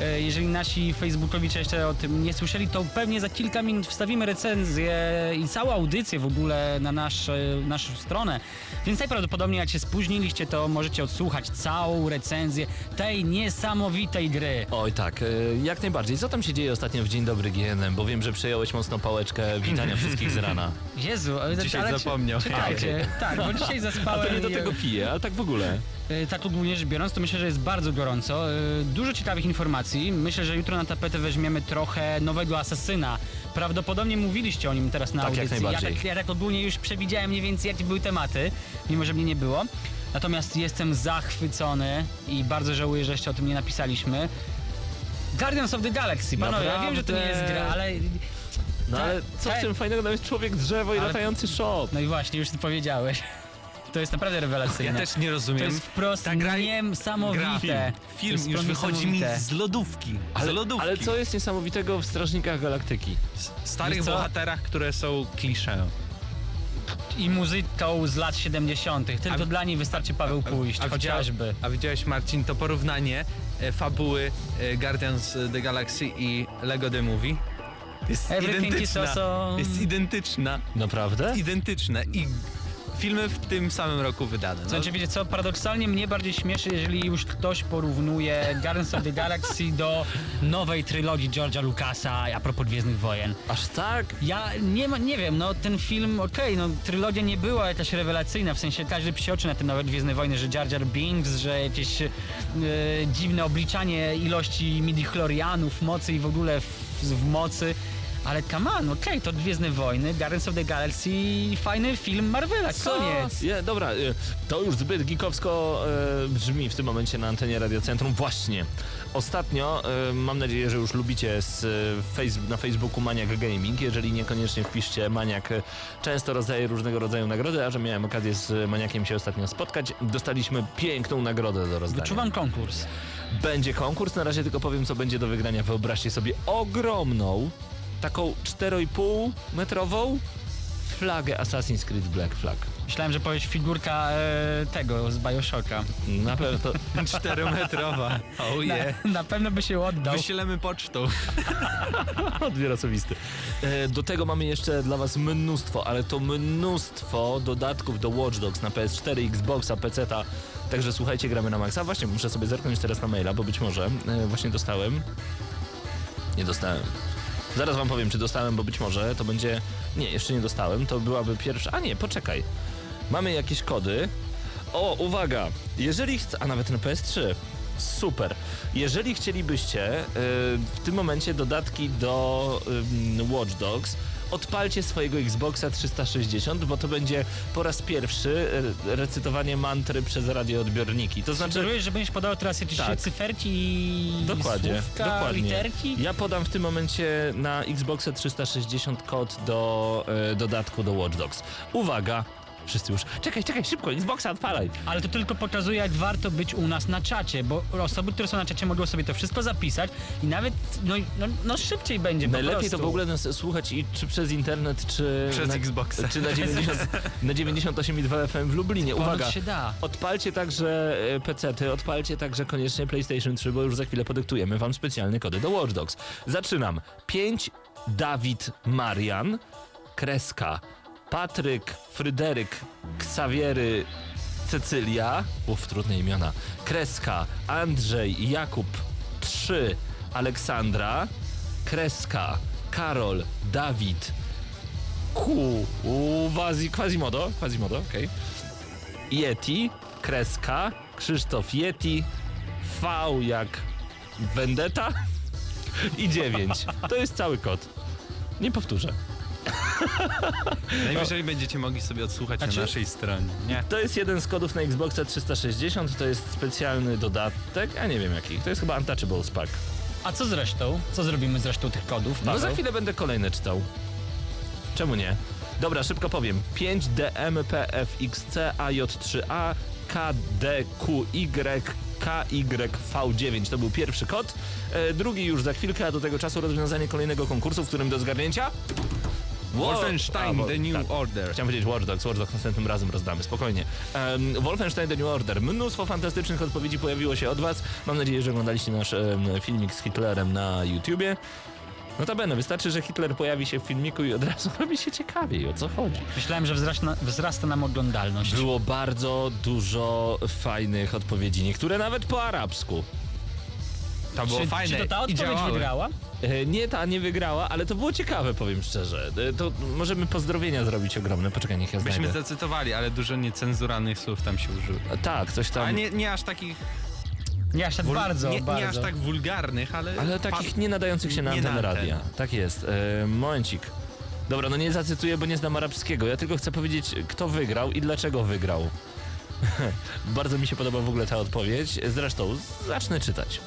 E, Jeżeli nasi facebookowicze jeszcze o tym nie słyszeli, to pewnie za kilka minut wstawimy recenzję i całą audycję w ogóle na nasz, naszą stronę. Więc najprawdopodobniej jak się spóźniliście, to możecie odsłuchać całą recenzję tej niesamowitej gry. Oj tak, e, jak najbardziej. Co tam się dzieje ostatnio w Dzień Dobry GNM? Bo wiem, że przejąłeś mocno pałeczkę witania [LAUGHS] wszystkich z rana. Jezu, e, Dzisiaj ale zapomniał. Czekajcie, tak, bo dzisiaj A zaspałem. to nie do tego piję, a tak w ogóle. E, Tak ogólnie rzecz biorąc, to myślę, że jest bardzo gorąco. E, Dużo ciekawych informacji. Myślę, że jutro na tapetę weźmiemy trochę nowego asasyna. Prawdopodobnie mówiliście o nim teraz na Tak, jak audycji. najbardziej. Ja tak, ja tak ogólnie już przewidziałem mniej więcej, jakie były tematy, mimo że mnie nie było. Natomiast jestem zachwycony i bardzo żałuję, że jeszcze o tym nie napisaliśmy. Guardians of the Galaxy. Panowie, ja wiem, że to nie jest gra, ale... No Tak, ale co w tak. tym fajnego? Tam jest człowiek drzewo i Ale- latający shop. No i właśnie, już ty powiedziałeś. [LAUGHS] To jest naprawdę Ja rewelacyjne. też nie rozumiem. To jest wprost Ta gra- niesamowite. Gra, film, film już wychodzi mi z lodówki. z lodówki. ale co jest niesamowitego w Strażnikach Galaktyki? Starych bohaterach, które są klisze. I muzyką z lat 70. Tylko A- dla niej wystarczy Paweł pójść, a chociażby. A widziałeś Marcin to porównanie e, fabuły e, Guardians of the Galaxy i Lego The Movie? Jest Everything is identyczna. also- Jest identyczna. Naprawdę? Identyczne. I filmy w tym samym roku wydane. No, Znaczy, wiecie co, paradoksalnie mnie bardziej śmieszy, jeżeli już ktoś porównuje Guardians of the Galaxy do nowej trylogii George'a Lucasa a propos Gwiezdnych Wojen. Aż tak? Ja nie, ma, nie wiem, no ten film, okej, no trylogia nie była jakaś rewelacyjna, w sensie każdy psioczy na te nowe Gwiezdne Wojny, że Jar Jar Binks, że jakieś e, dziwne obliczanie ilości midichlorianów, mocy i w ogóle w, w mocy. Ale come on, okej, to Gwiezdne Wojny, Guardians of the Galaxy, fajny film Marvela, koniec. Je, dobra, y, to już zbyt geekowsko y, brzmi w tym momencie na antenie Radiocentrum. Właśnie. Ostatnio, y, mam nadzieję, że już lubicie z, face, na Facebooku Maniak Gaming. Jeżeli niekoniecznie wpiszcie Maniak, często rozdaje różnego rodzaju nagrody, a że miałem okazję z Maniakiem się ostatnio spotkać, dostaliśmy piękną nagrodę do rozdania. Wyczuwam konkurs. Będzie konkurs, na razie tylko powiem, co będzie do wygrania. Wyobraźcie sobie ogromną, taką 4,5 metrową flagę Assassin's Creed Black Flag. Myślałem, że powiesz figurka e, tego z Bioshocka. Na pewno. [LAUGHS] Czterometrowa. Oh yeah. Na, na pewno by się oddał. Wyślemy pocztą. [LAUGHS] Odbiór osobisty. E, Do tego mamy jeszcze dla was mnóstwo, ale to mnóstwo dodatków do Watch Dogs na PS4, Xboxa, PC-ta. Także słuchajcie, gramy na maksa. Właśnie, muszę sobie zerknąć teraz na maila, bo być może e, właśnie dostałem. Nie dostałem. Zaraz wam powiem, czy dostałem, bo być może to będzie... Nie, jeszcze nie dostałem. To byłaby pierwsza... A nie, poczekaj. Mamy jakieś kody. O, uwaga! Jeżeli chcę... A nawet na PS3. Super. Jeżeli chcielibyście y, w tym momencie dodatki do ym, Watch Dogs, odpalcie swojego Xboxa 360, bo to będzie po raz pierwszy y, recytowanie mantry przez radioodbiorniki. To znaczy... Sugerujesz, że będziesz podał teraz jakieś Tak. cyferki i Dokładnie, słówka, dokładnie. literki? Ja podam w tym momencie na Xboxa 360 kod do e, dodatku do Watch Dogs. Uwaga! Wszyscy już. Czekaj, czekaj, szybko, Xboxa odpalaj. Ale to tylko pokazuje, jak warto być u nas na czacie, bo osoby, które są na czacie mogą sobie to wszystko zapisać i nawet, no, no, no szybciej będzie Najlepiej to w ogóle nas słuchać i czy przez internet, czy Przez na, Xboxa. Czy na, 90, na 98,2 FM w Lublinie. Uwaga! się da. Odpalcie także e, PC-ty, odpalcie także koniecznie PlayStation 3, bo już za chwilę podyktujemy wam specjalne kody do Watch Dogs. Zaczynam. 5 Dawid Marian, kreska Patryk, Fryderyk, Ksawiery, Cecylia, uff, trudne imiona, kreska Andrzej, Jakub, 3 Aleksandra, kreska Karol, Dawid, Ku, Uwazi, Quasimodo, Quasimodo, okej. Yeti, kreska, Krzysztof Yeti, V jak Vendetta i 9. To jest cały kod. Nie powtórzę. [LAUGHS] Najwyżej będziecie mogli sobie odsłuchać Znaczy- na naszej stronie. Nie. To jest jeden z kodów na Xboxa 360, to jest specjalny dodatek, a nie wiem jaki. To jest chyba Untouchables Pack. A co z resztą? Co zrobimy z resztą tych kodów, No Paweł? za chwilę będę kolejne czytał. Czemu nie? Dobra, szybko powiem. 5DMPFXC AJ3A KDQY KYV9 to był pierwszy kod. E, drugi już za chwilkę, a do tego czasu rozwiązanie kolejnego konkursu, w którym do zgarnięcia. Wo- Wolfenstein A, The New tak. Order. Chciałem powiedzieć Watch Dogs, Watch Dogs następnym razem rozdamy, spokojnie. Um, Wolfenstein The New Order. Mnóstwo fantastycznych odpowiedzi pojawiło się od was. Mam nadzieję, że oglądaliście nasz em, filmik z Hitlerem na YouTubie. Notabene, wystarczy, że Hitler pojawi się w filmiku i od razu [LAUGHS] robi się ciekawiej, o co chodzi. Myślałem, że wzrasta, wzrasta nam oglądalność. Było bardzo dużo fajnych odpowiedzi, niektóre nawet po arabsku. To było czy, fajne czy to ta odpowiedź wygrała? E, Nie, ta nie wygrała, ale to było ciekawe, powiem szczerze. E, To możemy pozdrowienia zrobić ogromne. Poczekaj, niech ja Byśmy znajdę. zacytowali, ale dużo niecenzuralnych słów tam się użyło. Tak, coś tam... A nie, nie aż takich... Nie aż tak wul- bardzo, nie, bardzo. nie aż tak wulgarnych, ale... Ale pa- takich nie nadających się na nie na antenę antenę. radia. Tak jest. E, momencik. Dobra, no nie zacytuję, bo nie znam arabskiego. Ja tylko chcę powiedzieć, kto wygrał i dlaczego wygrał. [LAUGHS] Bardzo mi się podoba w ogóle ta odpowiedź. Zresztą, zacznę czytać.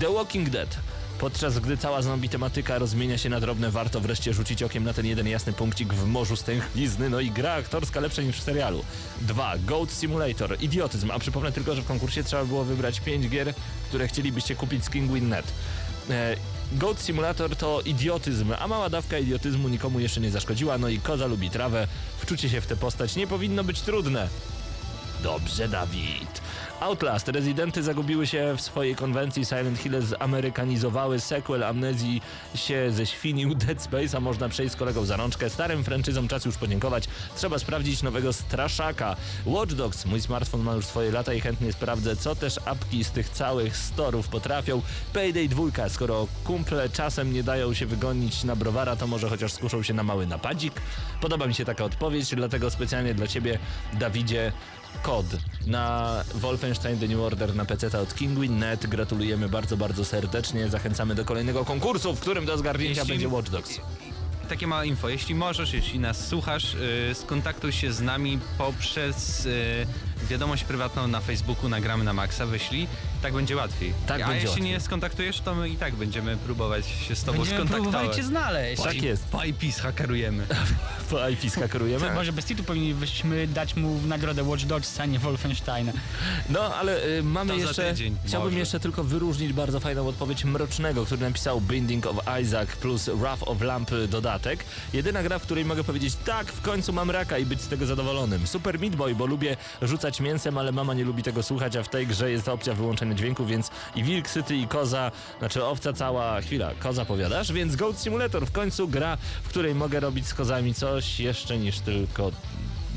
The Walking Dead. Podczas gdy cała zombie tematyka rozmienia się na drobne, warto wreszcie rzucić okiem na ten jeden jasny punkcik w morzu stęchlizny, no i gra aktorska lepsza niż w serialu. 2. Goat Simulator. Idiotyzm, a przypomnę tylko, że w konkursie trzeba było wybrać 5 gier, które chcielibyście kupić z Kinguin.net. E, Goat Simulator to idiotyzm, a mała dawka idiotyzmu nikomu jeszcze nie zaszkodziła, no i koza lubi trawę. Wczucie się w tę postać nie powinno być trudne. Dobrze, Dawid. Outlast. Rezydenty zagubiły się w swojej konwencji. Silent Hill zamerykanizowały. Sequel Amnezji się ześwinił. [LAUGHS] Dead Space, a można przejść z kolegą za rączkę. Starym franczyzom czas już podziękować. Trzeba sprawdzić nowego straszaka. Watch Dogs. Mój smartfon ma już swoje lata i chętnie sprawdzę, co też apki z tych całych storów potrafią. Payday 2. Skoro kumple czasem nie dają się wygonić na browara, to może chociaż skuszą się na mały napadzik. Podoba mi się taka odpowiedź, dlatego specjalnie dla ciebie, Dawidzie, kod na Wolfenstein The New Order na PC od Kinguin.net. Gratulujemy bardzo, bardzo serdecznie. Zachęcamy do kolejnego konkursu, w którym do zgarnięcia Jeśli- będzie Watch Dogs. Takie małe info. Jeśli możesz, jeśli nas słuchasz, yy, skontaktuj się z nami poprzez yy, wiadomość prywatną na Facebooku, nagramy na Maxa, wyślij. Tak będzie łatwiej. Tak A będzie jeśli łatwiej. nie skontaktujesz, to my i tak będziemy próbować się z tobą Będziemy próbowali skontaktować. cię znaleźć. Tak jest. Po IP zhakerujemy. [LAUGHS] Po IP skakerujemy. Może bez titu powinniśmy dać mu w nagrodę Watch Dogs, a nie Wolfensteina. No, ale y, mamy To za jeszcze. tydzień, Chciałbym może. jeszcze tylko wyróżnić bardzo fajną odpowiedź Mrocznego, który napisał Binding of Isaac plus Wrath of Lamp dodatek. Jedyna gra, w której mogę powiedzieć tak, w końcu mam raka i być z tego zadowolonym. Super Meat Boy, bo lubię rzucać mięsem, ale mama nie lubi tego słuchać, a w tej grze jest opcja wyłączenia dźwięku, więc i wilk syty i koza, znaczy owca cała, chwila, koza powiadasz, więc Goat Simulator w końcu gra, w której mogę robić z kozami coś jeszcze niż tylko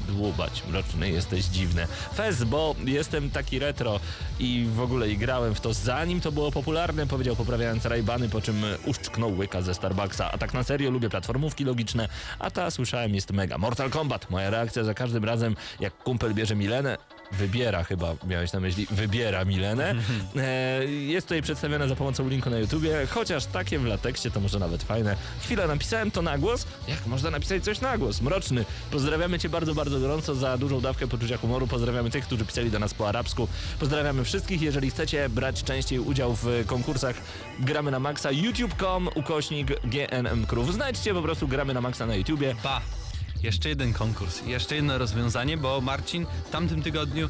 dłubać. Mroczny, jesteś dziwny. Fez, bo jestem taki retro i w ogóle grałem w to zanim to było popularne, powiedział poprawiając rajbany, po czym uszczknął łyka ze Starbucksa. A tak na serio lubię platformówki logiczne, a ta słyszałem jest mega. Mortal Kombat, moja reakcja za każdym razem, jak kumpel bierze Milenę, wybiera chyba, miałeś na myśli, wybiera Milenę. [LAUGHS] E, jest tutaj przedstawione za pomocą linku na YouTubie, chociaż takie w latekście to może nawet fajne. Chwilę napisałem to na głos. Jak można napisać coś na głos? Mroczny. Pozdrawiamy cię bardzo, bardzo gorąco za dużą dawkę poczucia humoru. Pozdrawiamy tych, którzy pisali do nas po arabsku. Pozdrawiamy wszystkich. Jeżeli chcecie brać częściej udział w konkursach Gramy na Maxa, youtube.com ukośnik GNM Crew. Znajdźcie po prostu Gramy na Maxa na YouTubie. Pa! Jeszcze jeden konkurs, jeszcze jedno rozwiązanie, bo Marcin w tamtym tygodniu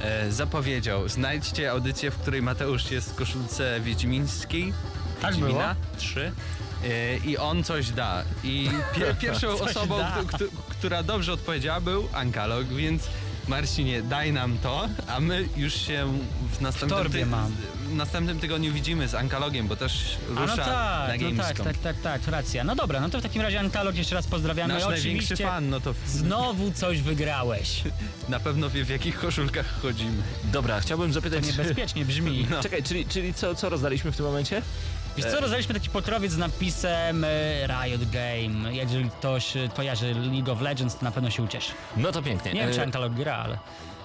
e, zapowiedział. Znajdźcie audycję, w której Mateusz jest w koszulce wiedźmińskiej. Tak Wiedźmina 3. E, I on coś da. I pie, [LAUGHS] pierwszą osobą, która dobrze odpowiedziała, był Ankalog, więc Marcinie, daj nam to, a my już się w następnym, torbie mam. W następnym tygodniu widzimy z Ankalogiem, bo też A rusza no na tak, no tak, tak, tak, tak, racja. No dobra, no to w takim razie Antalog jeszcze raz pozdrawiamy. Nasz największy Oczywiście fan, no to Znowu coś wygrałeś. [LAUGHS] na pewno wie w jakich koszulkach chodzimy. Dobra, chciałbym zapytać... Niebezpiecznie brzmi. [LAUGHS] No. Czekaj, czyli, czyli co, co rozdaliśmy w tym momencie? Wiesz co, rozdaliśmy taki potrowiec z napisem e, Riot Game. Jeżeli ktoś e, kojarzy League of Legends, to na pewno się ucieszy. No to pięknie. Nie wiem, czy E, Antalog gra, ale...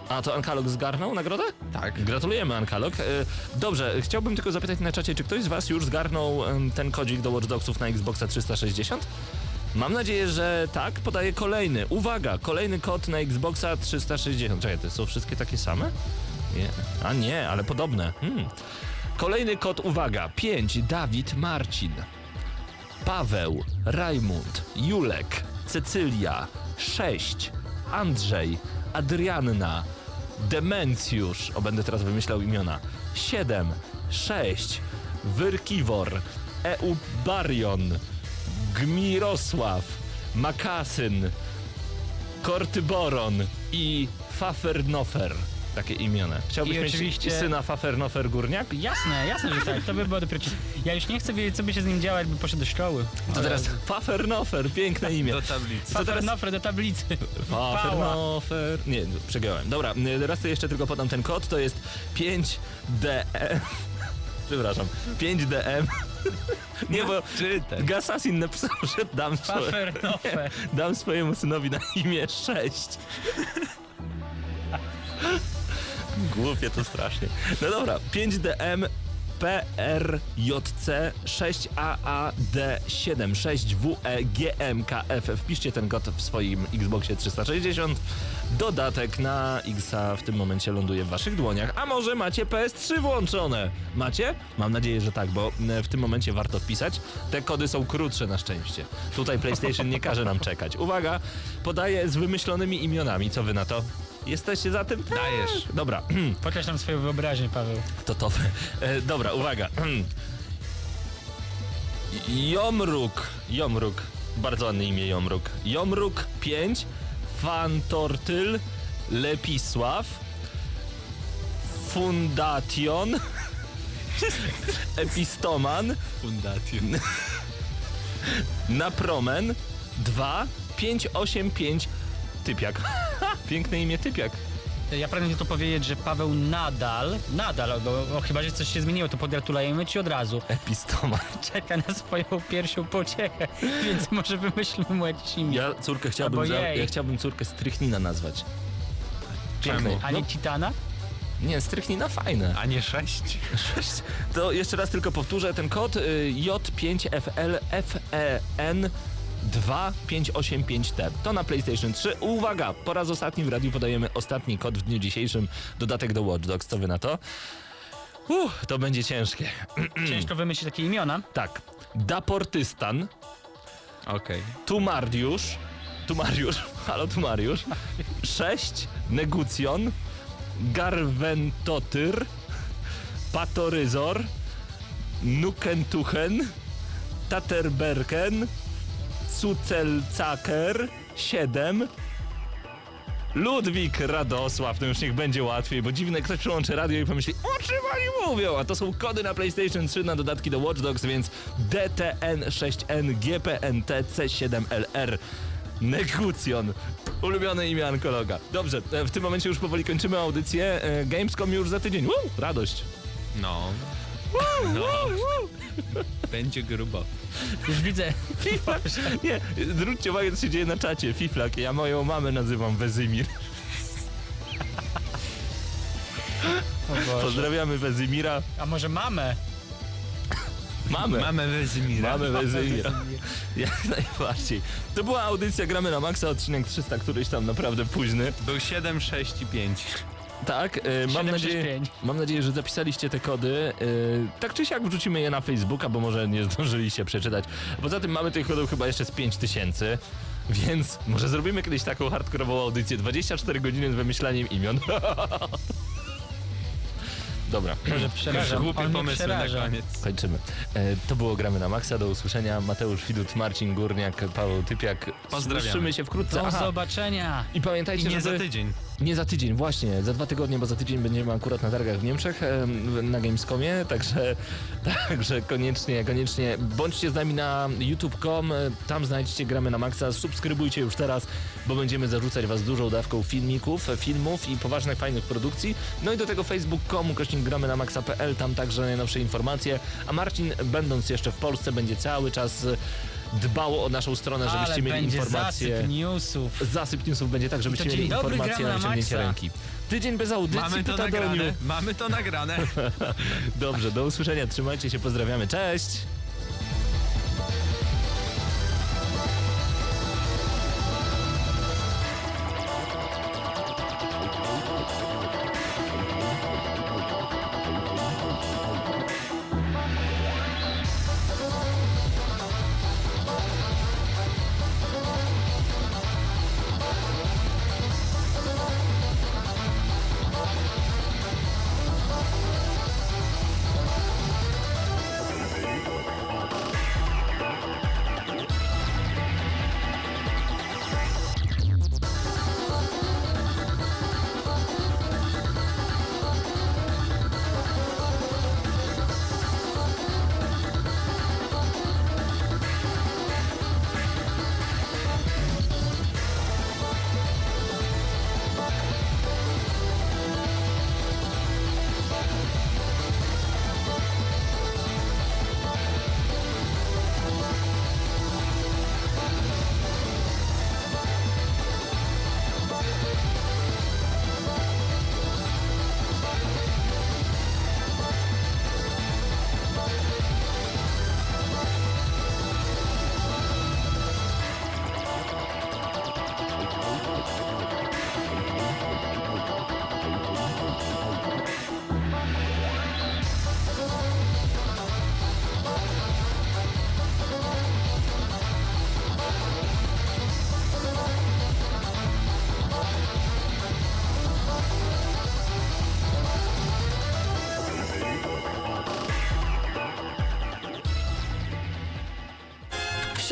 A to Ankalog zgarnął nagrodę? Tak. Gratulujemy Ankalog. E, Dobrze, chciałbym tylko zapytać na czacie, czy ktoś z was już zgarnął ten kodzik do Watch Dogsów na Xboxa 360? Mam nadzieję, że tak. Podaję kolejny. Uwaga, kolejny kod na Xboxa 360. Czekaj, to są wszystkie takie same? Nie. A nie, ale podobne. Hmm. Kolejny kod, uwaga. 5. Dawid Marcin. Paweł, Rajmund, Julek, Cecylia, 6, Andrzej, Adrianna, Demencjusz, o będę teraz wymyślał imiona, 7, 6, Wyrkiwor, Eubarion, Gmirosław, Makasyn, Kortyboron i Fafernofer. Takie imiona. Chciałbyś I mieć oczywiście- syna Fafernofer Górniak? Jasne, jasne, że tak. To by było dopiero... Ja już nie chcę wiedzieć, co by się z nim działo, jakby poszedł do szkoły. To teraz Fafernofer, piękne imię. Do tablicy. Fafernofre do tablicy. Fafernofer. Nie, przegrałem. Dobra, y, raz to jeszcze tylko podam ten kod. To jest 5DM. [LAUGHS] Przepraszam. 5DM. [LAUGHS] Nie, bo Czytaj. Gasasin napisał, że dam, swo- Fafernofer. [LAUGHS] dam swojemu synowi na imię 6. Głupie to strasznie. No dobra, 5DM PRJC 6AAD7 6WEGMKF. Wpiszcie ten kod w swoim Xboxie 360. Dodatek na Xa w tym momencie ląduje w waszych dłoniach. A może macie PS3 włączone? Macie? Mam nadzieję, że tak, bo w tym momencie warto wpisać. Te kody są krótsze na szczęście. Tutaj PlayStation nie każe nam czekać. Uwaga, podaję z wymyślonymi imionami. Co wy na to? Jesteście za tym? Dajesz. Dobra, [CLEARS THROAT] Pokaż nam swoją wyobraźnię, Paweł. to to. E, dobra, uwaga. [CLEARS THROAT] Jomruk. Jomruk. Bardzo ładne imię Jomruk. Jomruk 5. Fantortyl. Lepisław. Fundation. [LAUGHS] Epistoman. Fundację. [LAUGHS] Napromen. 2. 585. Typiak. [LAUGHS] Piękne imię Typiak. Ja pragnę to powiedzieć, że Paweł nadal, nadal, bo o, chyba, że coś się zmieniło, to pogratulujemy ci od razu. Epistoman. [LAUGHS] Czeka na swoją pierwszą pociechę, [LAUGHS] więc może wymyślmy mu jakieś imię. Ja córkę chciałbym, za, ja chciałbym córkę Strychnina nazwać. Piękne. Czemu? A nie Titana? Nie, Strychnina fajne. A nie [LAUGHS] sześć? To jeszcze raz tylko powtórzę ten kod y, J5FLFEN 2585T. To na PlayStation 3. Uwaga, po raz ostatni w radiu podajemy ostatni kod w dniu dzisiejszym. Dodatek do Watch Dogs. Co wy na to? Uff, to będzie ciężkie. [CLEARS THROAT] Ciężko wymyślić takie imiona. Tak. Daportystan, Okej. Tumariusz, Tumariusz, [LAUGHS] halo Tumariusz, 6, Negucjon, Garventotyr, Patoryzor, Nukentuchen, Taterberken, Cucelcaker, 7, Ludwik Radosław, to już niech będzie łatwiej, bo dziwne, ktoś przyłączy radio i pomyśli, o czym oni mówią? A to są kody na PlayStation 3 na dodatki do Watch Dogs, więc DTN6N, GPNT, C7LR. Negucjon. Ulubione imię onkologa. Dobrze, e, w tym momencie już powoli kończymy audycję. E, Gamescom już za tydzień. Woo, radość. No. No. [LAUGHS] Będzie grubo. Już widzę. Fiflak. Nie, zwróćcie uwagę, co się dzieje na czacie. Fiflak. Ja moją mamę nazywam Wezymir. Pozdrawiamy Wezymira. A może mamę? Mamy. Mamy Wezimira. Mamy Wezymira. Jak najbardziej. To była audycja Gramy na Maxa, odcinek 300, któryś tam naprawdę późny. Był 7, 6 i 5. Tak, e, mam, 7, nadzieję, 6, 5. mam nadzieję, że zapisaliście te kody. E, tak czy siak wrzucimy je na Facebooka, bo może nie [LAUGHS] zdążyliście przeczytać. Poza tym mamy tych kodów chyba jeszcze z 5000. Więc może zrobimy kiedyś taką hardkorową audycję 24 godziny z wymyślaniem imion. [LAUGHS] Dobra, Może przerażam. On mnie pomysły na koniec. kończymy. E, to było Gramy na Maxa. Do usłyszenia. Mateusz Widut, Marcin Górniak, Paweł Typiak. Pozdrawiamy. Słyszymy się wkrótce. Do Aha, zobaczenia. I pamiętajcie, I nie żeby... za tydzień. Nie za tydzień, właśnie, za dwa tygodnie, bo za tydzień będziemy akurat na targach w Niemczech, em, na Gamescomie, także, [LAUGHS] także koniecznie, koniecznie bądźcie z nami na youtube.com, tam znajdziecie Gramy na Maxa, subskrybujcie już teraz, bo będziemy zarzucać was dużą dawką filmików, filmów i poważnych, fajnych produkcji, no i do tego facebook.com, kośnik gramy na maxa.pl, tam także najnowsze informacje, a Marcin, będąc jeszcze w Polsce, będzie cały czas e, dbał o naszą stronę, żebyście Ale mieli informacje. zasyp newsów. Zasyp newsów będzie tak, żebyście mieli dobry, informacje na wyciągnięcie ręki. Tydzień bez audycji, Mamy to nagrane. Mamy to nagrane. [LAUGHS] Dobrze, do usłyszenia, trzymajcie się, pozdrawiamy, cześć!